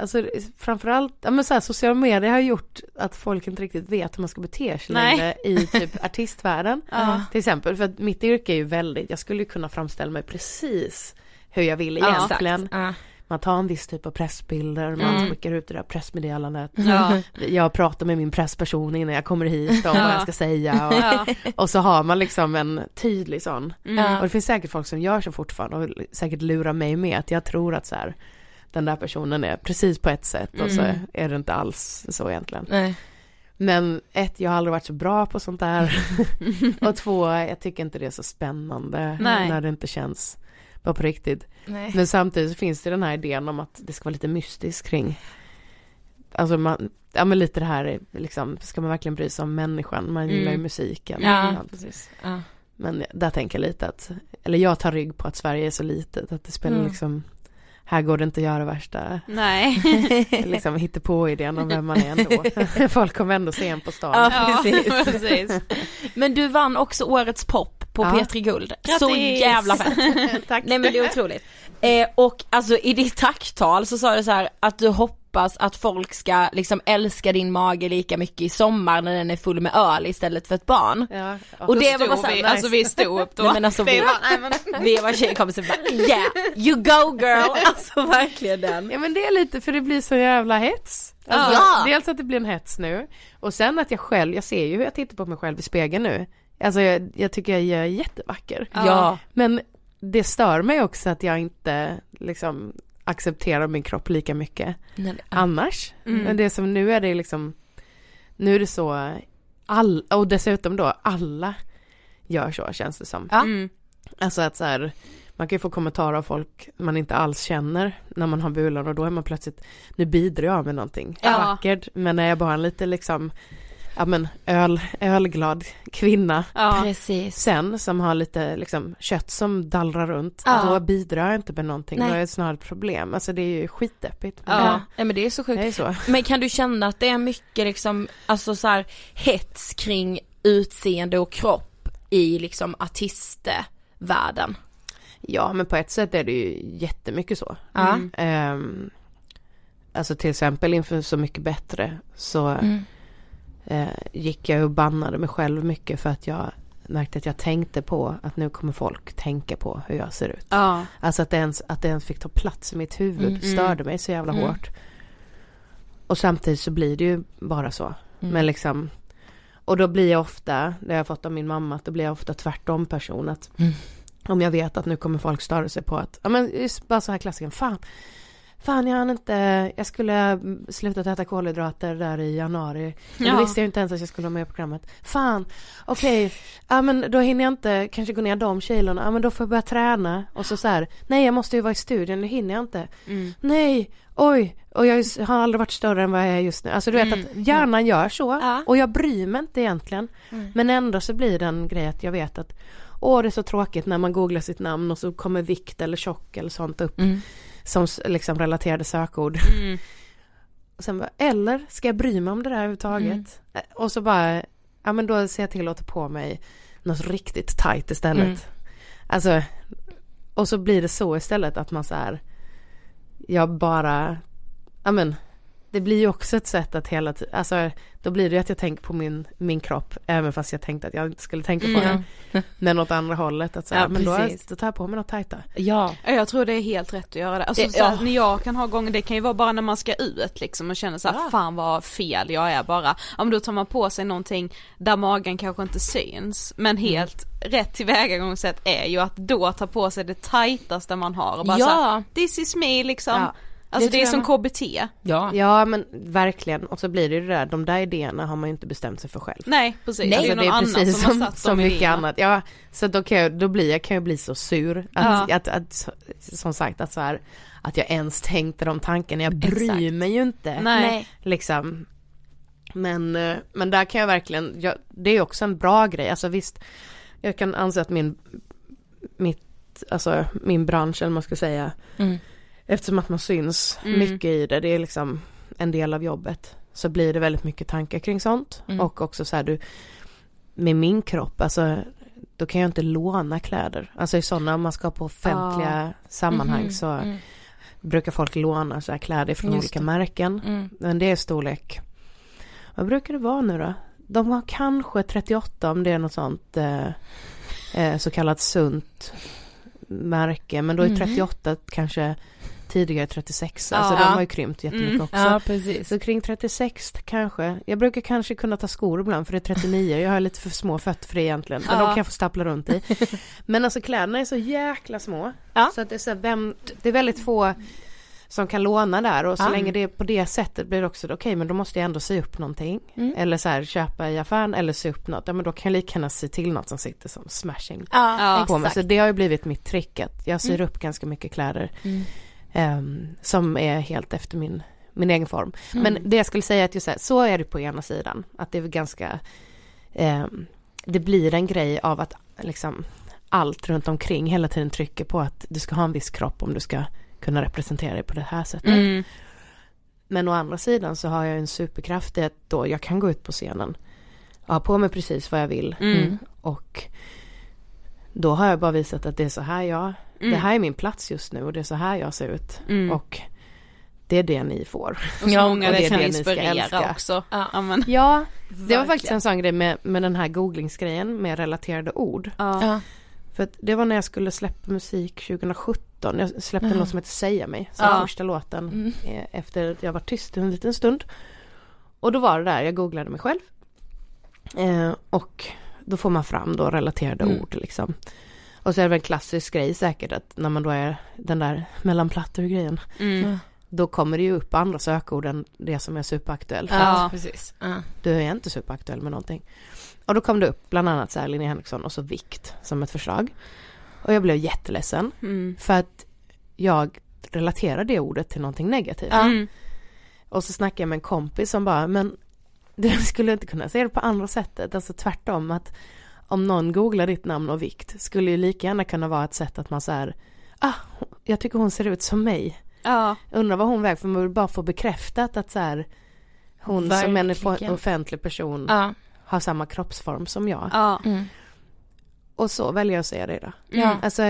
Alltså framförallt, ja men så här, sociala medier har gjort att folk inte riktigt vet hur man ska bete sig längre i typ artistvärlden. Ja. Till exempel, för att mitt yrke är ju väldigt, jag skulle ju kunna framställa mig precis hur jag vill egentligen. Ja. Man tar en viss typ av pressbilder, man Mm. skickar ut det där pressmeddelandet. Ja. Jag pratar med min pressperson innan jag kommer hit om vad Ja. jag ska säga. Och, Ja. och så har man liksom en tydlig sån. Mm. Och det finns säkert folk som gör så fortfarande och säkert lurar mig med att jag tror att så här, den där personen är precis på ett sätt och så Mm. är det inte alls så egentligen. Nej. Men ett, jag har aldrig varit så bra på sånt där. och två, jag tycker inte det är så spännande Nej. när det inte känns bara på riktigt. Nej. Men samtidigt så finns det den här idén om att det ska vara lite mystiskt kring Alltså man, ja men lite det här liksom, ska man verkligen bry sig om människan? Man gillar ju Mm. musiken. Ja, precis. Ja. Men där tänker jag lite att, eller jag tar rygg på att Sverige är så litet, att det spelar Mm. liksom, här går det inte att göra värsta, Nej. liksom på idén om vem man är ändå. Folk kommer ändå se en på stan. Ja, precis. precis. Men du vann också årets pop på Ja. P3 Guld. Så Grattis! jävla fett. Tack. Nej men det är otroligt. Eh, och alltså i ditt tacktal så sa du så här att du hoppas hoppas att folk ska liksom älska din mage lika mycket i sommar när den är full med öl istället för ett barn. Ja, Och det var bara Stod vi, såhär, alltså vi stod upp då. Nej men alltså vi, nej, men- vi var tjejkompisar bara yeah, you go girl, alltså verkligen den. Ja men det är lite för det blir så jävla hets. Alltså, Ja. Dels att det blir en hets nu och sen att jag själv, jag ser ju hur jag tittar på mig själv i spegeln nu. Alltså jag, jag tycker jag är jättevacker. Ja. Men det stör mig också att jag inte liksom accepterar min kropp lika mycket Nej, annars. Mm. Men det som nu är det liksom, nu är det så, all, och dessutom då alla gör så känns det som. Ja. Mm. Alltså att så här, man kan ju få kommentarer av folk man inte alls känner när man har bulan och då är man plötsligt, nu bidrar jag med någonting Ja. vackert, men är jag bara en lite liksom, ja men öl, ölglad kvinna Ja. Precis. sen som har lite liksom kött som dallrar runt, Ja. då bidrar jag inte med någonting, Nej. då är det snarare ett problem, alltså det är ju skitdeppigt. Ja. Men Nej men det är så sjukt. är så. Men kan du känna att det är mycket liksom, alltså så här hets kring utseende och kropp i liksom artistvärlden? Ja men på ett sätt är det ju jättemycket så. Ja. Mm. Ehm, alltså till exempel inför Så mycket bättre så Mm. Eh, gick jag och bannade mig själv mycket för att jag märkte att jag tänkte på att nu kommer folk tänka på hur jag ser ut. Ja. Alltså att det ens, att det ens fick ta plats i mitt huvud Mm, mm. störde mig så jävla Mm. hårt. Och samtidigt så blir det ju bara så. Mm. Men liksom och då blir jag ofta, det har jag fått av min mamma, att då blir jag ofta tvärtom person att Mm. om jag vet att nu kommer folk störa sig på att, ja men bara så här klassiken, fan, fan jag hann inte, jag skulle slutat äta kolhydrater där i januari. Ja. Då visste jag inte ens att jag skulle vara med på programmet. Fan, okej, ja men då hinner jag inte kanske gå ner de kilorna, ja men då får jag börja träna. Och så så här, nej jag måste ju vara i studion, det hinner jag inte. Mm. Nej, oj, och jag har aldrig varit större än vad jag är just nu. Alltså du vet Mm. att hjärnan gör så. Ja. Och jag bryr mig inte egentligen. Mm. Men ändå så blir det en grej att jag vet att Åh det är så tråkigt när man googlar sitt namn och så kommer vikt eller tjock eller sånt upp Mm. Som liksom relaterade sökord. Mm. Och sen bara, eller ska jag bry mig om det där överhuvudtaget? Mm. Och så bara, ja men då ser jag till att ta på mig något riktigt tajt istället. Mm. Alltså, och så blir det så istället att man så här, jag bara, ja men, det blir ju också ett sätt att hela tiden, alltså då blir det ju att jag tänker på min, min kropp, även fast jag tänkte att jag inte skulle tänka på Mm. den. Men åt andra hållet, att så här, Ja, men då, precis. då tar jag på mig något tajta. Ja. Ja, Jag tror det är helt rätt att göra det. Alltså, Det- så här, ja. när jag kan ha gånger, det kan ju vara bara när man ska ut liksom och känner så här, Ja. fan vad fel jag är bara. Ja men då tar man på sig någonting där magen kanske inte syns. Men Mm. helt rätt tillvägagångssätt är ju att då ta på sig det tajtaste man har och bara Ja. så här, this is me liksom. Ja. Alltså Det det, är som KBT. Ja. Ja men verkligen, och så blir det ju det där, de där idéerna har man ju inte bestämt sig för själv. Nej precis, Nej, det är Alltså, det är precis som, som, som mycket idéerna. annat. Ja, så då kan jag, då blir jag, kan jag bli så sur. Att, Ja. att, att, som sagt, att så här, att jag ens tänkte de tankarna. Jag bryr Exakt. mig ju inte. Nej. Liksom. Men, eh, men där kan jag verkligen, jag, det är också en bra grej. Alltså visst, jag kan anse att min, mitt, alltså min bransch, eller vad man ska säga, Mm. Eftersom att man syns Mm. mycket i det, det är liksom en del av jobbet. Så blir det väldigt mycket tankar kring sånt. Mm. Och också så här, du, med min kropp, alltså då kan jag inte låna kläder. Alltså i sådana, om man ska på offentliga sammanhang Mhm. så Mm. brukar folk låna så här kläder från Just olika det. märken. Mm. Men det är storlek. Vad brukar det vara nu då? De har kanske 38 om det är något sånt eh, eh, så kallat sunt märke. Men då är Mhm. 38 kanske tidigare 36. Ja. Alltså de har ju krympt jättemycket Mm. också. Ja precis. Så kring 36 kanske. Jag brukar kanske kunna ta skor ibland för det är 39. Jag har lite för små fötter för det egentligen. Men Ja. de kan jag få stapla runt i. Men alltså kläderna är så jäkla små. Ja. Så att det är så här, vem, det är väldigt få som kan låna där och så Ja. länge det är på det sättet blir det också okej men då måste jag ändå sy upp någonting. Mm. Eller så här köpa i affären eller sy upp något. Ja men då kan jag lika gärna sy till något som sitter som smashing Ja, Ja. på mig. exakt. Så det har ju blivit mitt trick att jag syr Mm. upp ganska mycket kläder. Ehm, som är helt efter min, min egen form. Mm. Men det jag skulle säga är att just så, här, så är det på ena sidan. Att det är ganska, ehm, det blir en grej av att liksom allt runt omkring hela tiden trycker på att du ska ha en viss kropp om du ska kunna representera dig på det här sättet. Mm. Men å andra sidan så har jag en superkraft i att då jag kan gå ut på scenen och ha på mig precis vad jag vill. Mm. Och då har jag bara visat att det är så här jag, Mm. det här är min plats just nu och det är så här jag ser ut. Mm. Och det är det ni får. Och så Ja, många och det det är kan det ni ska inspirera älska. också. Ja. Men, Ja, det var faktiskt en sån grej med, med den här googlingsgrejen med relaterade ord. ja. Ja. För det var när jag skulle släppa musik 2017. Jag släppte en Ja. låt som heter Säga mig, som Ja. första låten Mm. eh, efter att jag var tyst en liten stund. Och då var det där, jag googlade mig själv. Eh, och då får man fram då relaterade Mm. ord liksom. Och så är det väl en klassisk grej säkert att när man då är den där mellanplattor grejen. Mm. Då kommer det ju upp andra sökord än det som är superaktuellt. Ja, precis. Du är inte superaktuell med någonting. Och då kom det upp bland annat så här Linnea Henriksson och så vikt som ett förslag. Och jag blev jätteledsen Mm. för att jag relaterar det ordet till någonting negativt. Mm. Och så snackade jag med en kompis som bara, men du skulle inte kunna se det på andra sättet, alltså tvärtom att om någon googlar ditt namn och vikt skulle ju lika gärna kunna vara ett sätt att man så här, ah, jag tycker hon ser ut som mig. Ja. Undrar vad hon väger, för man vill bara få bekräftat att så här, hon som en Verkligen. offentlig person Ja. har samma kroppsform som jag. Ja. Mm. Och så väljer jag att säga det då. Ja. Alltså,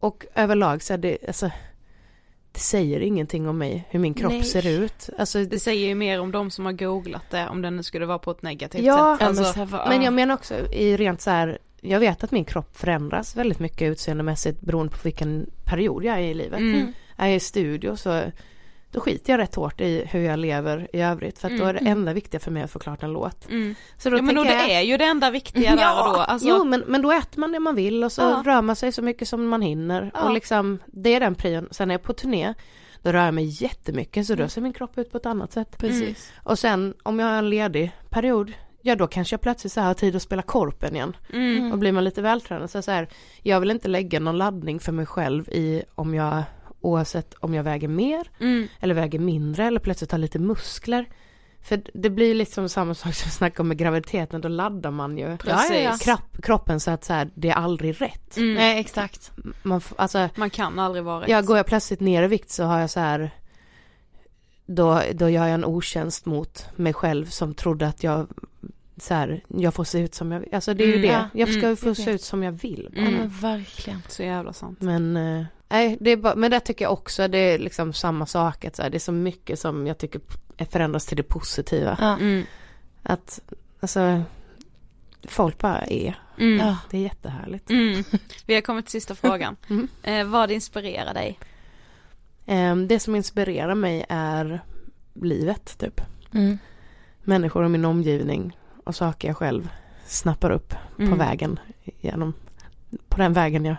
och överlag så är det, alltså, det säger ingenting om mig, hur min kropp Nej. ser ut. Alltså, Det säger ju mer om de som har googlat det, om den nu skulle vara på ett negativt Ja, sätt. Alltså, men, va- men jag menar också i rent så här, jag vet att min kropp förändras väldigt mycket utseendemässigt beroende på vilken period jag är i livet. Mm. Är jag i studio så då skiter jag rätt hårt i hur jag lever i övrigt för att då är det Mm. enda viktiga för mig att få klart en låt. Mm. Så då Ja men då jag, det är ju det enda viktiga där och då. Alltså, Jo men, men då äter man det man vill och så Ja. rör man sig så mycket som man hinner Ja. och liksom det är den prion. Sen är jag på turné då rör jag mig jättemycket så då ser min kropp ut på ett annat sätt. Precis. Och sen om jag har en ledig period Ja då kanske jag plötsligt så här har tid att spela korpen igen mm. och blir man lite vältränad så, så här, jag vill inte lägga någon laddning för mig själv i om jag oavsett om jag väger mer Mm. eller väger mindre eller plötsligt har lite muskler. För det blir liksom samma sak som vi snackade om med graviditeten, då laddar man ju. Kropp, kroppen så att så här, det är aldrig rätt. Mm. Nej exakt. Man, alltså, Man kan aldrig vara rätt. ja, går jag plötsligt ner i vikt så har jag så här då, då gör jag en otjänst mot mig själv som trodde att jag så här, jag får se ut som jag vill. Alltså det är ju Mm, det. ja, Jag ska mm, ju få se ut som jag vill. bara. Ja Mm. men verkligen. Så jävla sant. Men eh, nej, det är bara, men det tycker jag också, det är liksom samma sak. Att så här, det är så mycket som jag tycker förändras till det positiva. Ja. Mm. Att, alltså, folk bara är. Mm. Ja. Det är jättehärligt. Mm. Vi har kommit till sista frågan. Mm. Eh, vad inspirerar dig? Ehm, det som inspirerar mig är livet, typ. Mm. Människor och min omgivning och saker jag själv snappar upp på Mm. vägen genom, på den vägen jag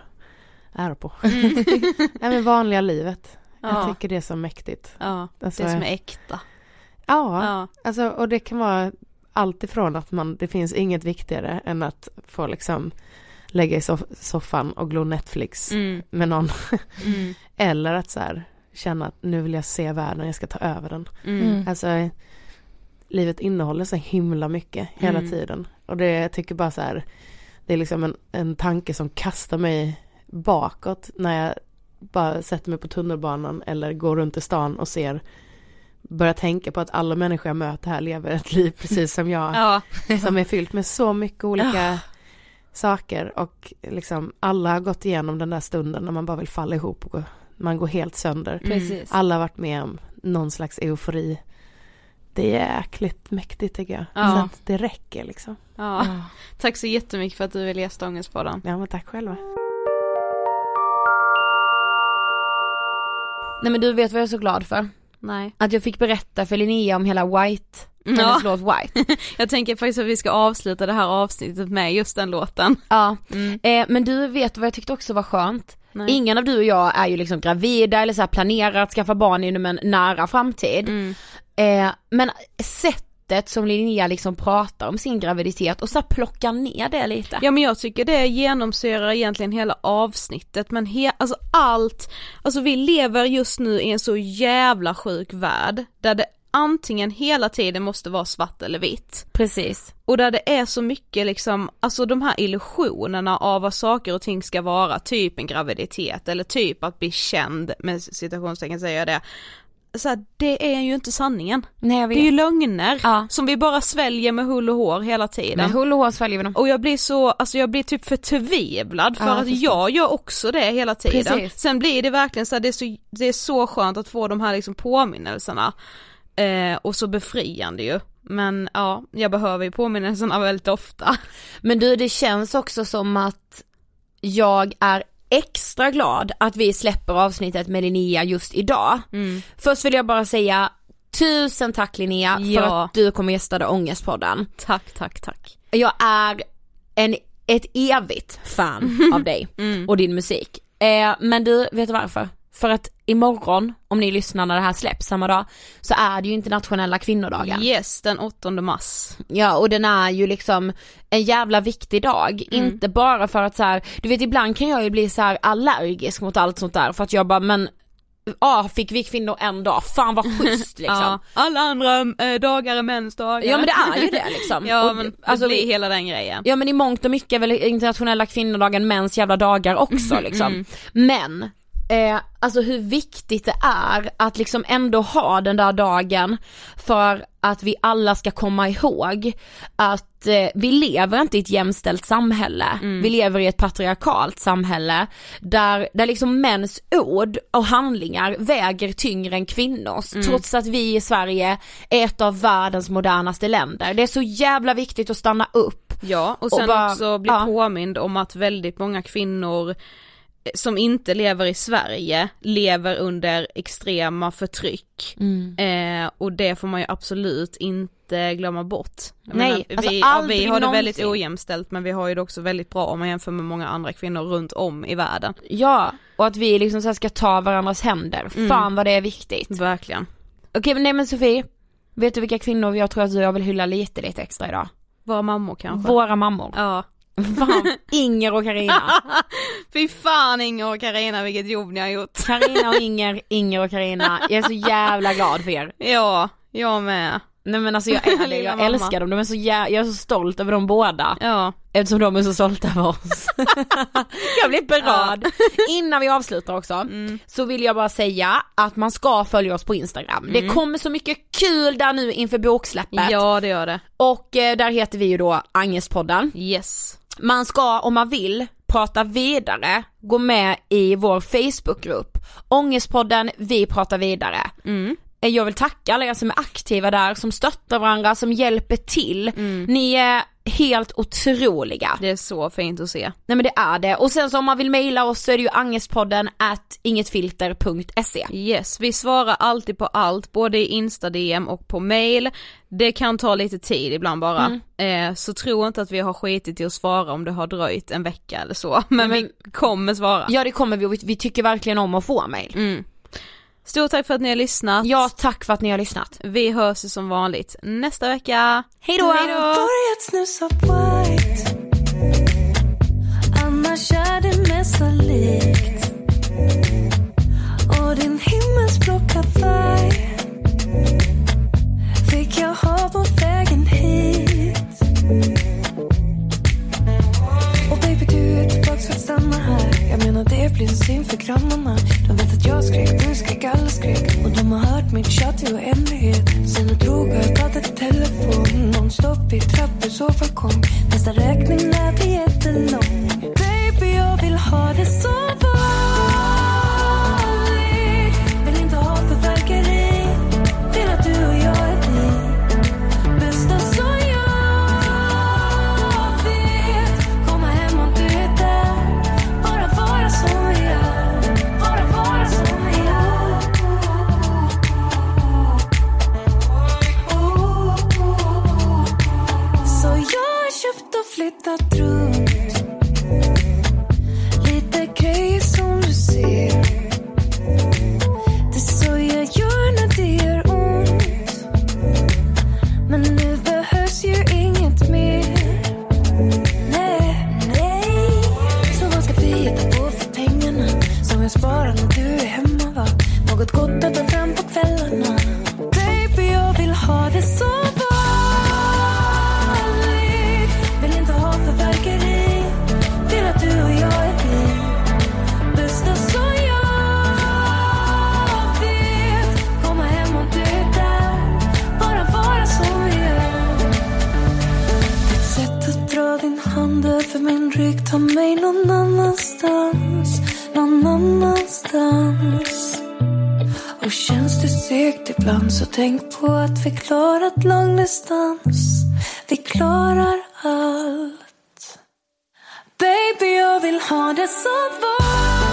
är på. Mm. ja, men vanliga livet. Jag Ja. tycker det är så mäktigt. Ja, Alltså, det som är äkta. Ja, Ja. alltså och det kan vara allt ifrån att man, det finns inget viktigare än att få liksom lägga i soff- soffan och glo Netflix Mm. med någon. Mm. Eller att så här, känna att nu vill jag se världen, jag ska ta över den. Mm. Mm. Alltså livet innehåller så himla mycket hela Mm. tiden. Och det, jag tycker bara så här, det är liksom en, en tanke som kastar mig bakåt när jag bara sätter mig på tunnelbanan eller går runt i stan och ser börjar tänka på att alla människor jag möter här lever ett liv precis som jag. Ja. Som är fyllt med så mycket olika saker och liksom alla har gått igenom den där stunden när man bara vill falla ihop och gå, man går helt sönder. Mm. Precis. Alla har varit med om någon slags eufori. Det är jäkligt mäktigt tycker jag. Ja. Så att det räcker liksom. ja. Ja. Tack så jättemycket för att du ville gästa Ångestpodden. Ja men tack själva. Nej men du vet vad jag är så glad för? Nej. Att jag fick berätta för Linnea om hela White, hennes Ja. låt White. Jag tänker faktiskt att vi ska avsluta det här avsnittet med just den låten. Ja, Mm. eh, men du vet vad jag tyckte också var skönt? Nej. Ingen av du och jag är ju liksom gravida eller så planerar att skaffa barn inom en nära framtid. Mm. Eh, men sättet som Linnea liksom pratar om sin graviditet och så plockar ner det lite. Ja men jag tycker det genomsyrar egentligen hela avsnittet men he- alltså allt, alltså vi lever just nu i en så jävla sjuk värld där det antingen hela tiden måste vara svart eller vitt. Precis. Och där det är så mycket liksom, alltså de här illusionerna av vad saker och ting ska vara, typ en graviditet eller typ att bli känd, med citationstecken säger jag det. Så här, det är ju inte sanningen. Nej Det är ju lögner Ja. som vi bara sväljer med hull och hår hela tiden. Med hull och hår sväljer vi dem. Och jag blir så, alltså jag blir typ förtvivlad för Ja, att jag gör också det hela tiden. Precis. Sen blir det verkligen så här, det är så, det är så skönt att få de här liksom påminnelserna. Eh, och så befriande ju. Men ja, jag behöver ju påminnelserna väldigt ofta. Men du det känns också som att jag är extra glad att vi släpper avsnittet med Linnea just idag. Först vill jag bara säga tusen tack Linnea för Ja. att du kom och gästade Ångestpodden. Tack, tack, tack. Jag är en, ett evigt fan av dig och din musik. Eh, men du, vet du varför? För att imorgon, om ni lyssnar när det här släpps samma dag, så är det ju internationella kvinnodagen. Yes, den 8 mars. Ja och den är ju liksom en jävla viktig dag, Mm. inte bara för att så här, du vet ibland kan jag ju bli så allergisk mot allt sånt där för att jag bara men Ja, fick vi kvinnor en dag, fan vad schysst liksom. Ja, alla andra eh, dagar är mäns dagar. Ja men det är ju det liksom. ja Och men det- alltså, blir hela den grejen. Ja men i mångt och mycket är väl internationella kvinnodagen mäns jävla dagar också liksom. Mm. Men, eh, alltså hur viktigt det är att liksom ändå ha den där dagen för att vi alla ska komma ihåg att eh, vi lever inte i ett jämställt samhälle. Mm. Vi lever i ett patriarkalt samhälle där, där liksom mäns ord och handlingar väger tyngre än kvinnors. Mm. Trots att vi i Sverige är ett av världens modernaste länder. Det är så jävla viktigt att stanna upp Ja, och sen bara- också bli ja. påmind om att väldigt många kvinnor som inte lever i Sverige lever under extrema förtryck. Mm. Eh, och det får man ju absolut inte glömma bort. Jag Nej, menar, alltså vi, ja, aldrig vi har det väldigt ojämställt men vi har ju det också väldigt bra om man jämför med många andra kvinnor runt om i världen. Ja, och att vi liksom så ska ta varandras händer. Mm. Fan vad det är viktigt. Verkligen. Okej men nej men Sofie, vet du vilka kvinnor jag tror att jag vill hylla lite lite extra idag? Våra mammor kanske. Våra mammor. Ja. Fan, Inger och Karina. Fy fan Inger och Karina vilket jobb ni har gjort. Karina och Inger, Inger och Karina. Jag är så jävla glad för er. Ja, jag med. Nej men alltså jag är jag älskar dem, de är så jä- jag är så stolt över dem båda. Ja. Eftersom de är så stolta över oss. jag blir berörd. Innan vi avslutar också, Mm. så vill jag bara säga att man ska följa oss på Instagram. Det kommer så mycket kul där nu inför boksläppet. Ja det gör det. Och eh, där heter vi ju då Angespodden. Yes. Man ska om man vill prata vidare, gå med i vår Facebookgrupp. Ångestpodden, vi pratar vidare. Mm. Eh, Jag vill tacka alla er som är aktiva där, som stöttar varandra, som hjälper till. Ni är helt otroliga. Det är så fint att se. Nej men det är det. Och sen så om man vill mejla oss så är det ju angespodden at ingetfilter.se. Yes, vi svarar alltid på allt, både i Insta-DM och på mail. Det kan ta lite tid ibland bara. Eh, så tro inte att vi har skitit i att svara om det har dröjt en vecka eller så. Men, Men- vi kommer svara. Ja det kommer vi och vi, vi tycker verkligen om att få mejl. Mm. Stort tack för att ni har lyssnat. Ja tack för att ni har lyssnat. Vi hörs som vanligt nästa vecka. Hej då! Börjat snusa white Annars är det mesta likt Och din himmelsblåa färg Fick jag ha på Och det blir en syn för grannarna. De vet att jag skrek, du skrek, alla skrek. Och de har hört mitt tjat i oändlighet. Sen jag drog har jag pratat i telefon. Nonstop i trapphus och balkong Nästa räkning lär bli jättelång. Baby jag vill ha det så bra. Och Ta mig någon annanstans, någon annanstans. Och känns det segt ibland så tänk på att vi klarat långdistans Vi klarar allt. Baby, jag vill ha det som var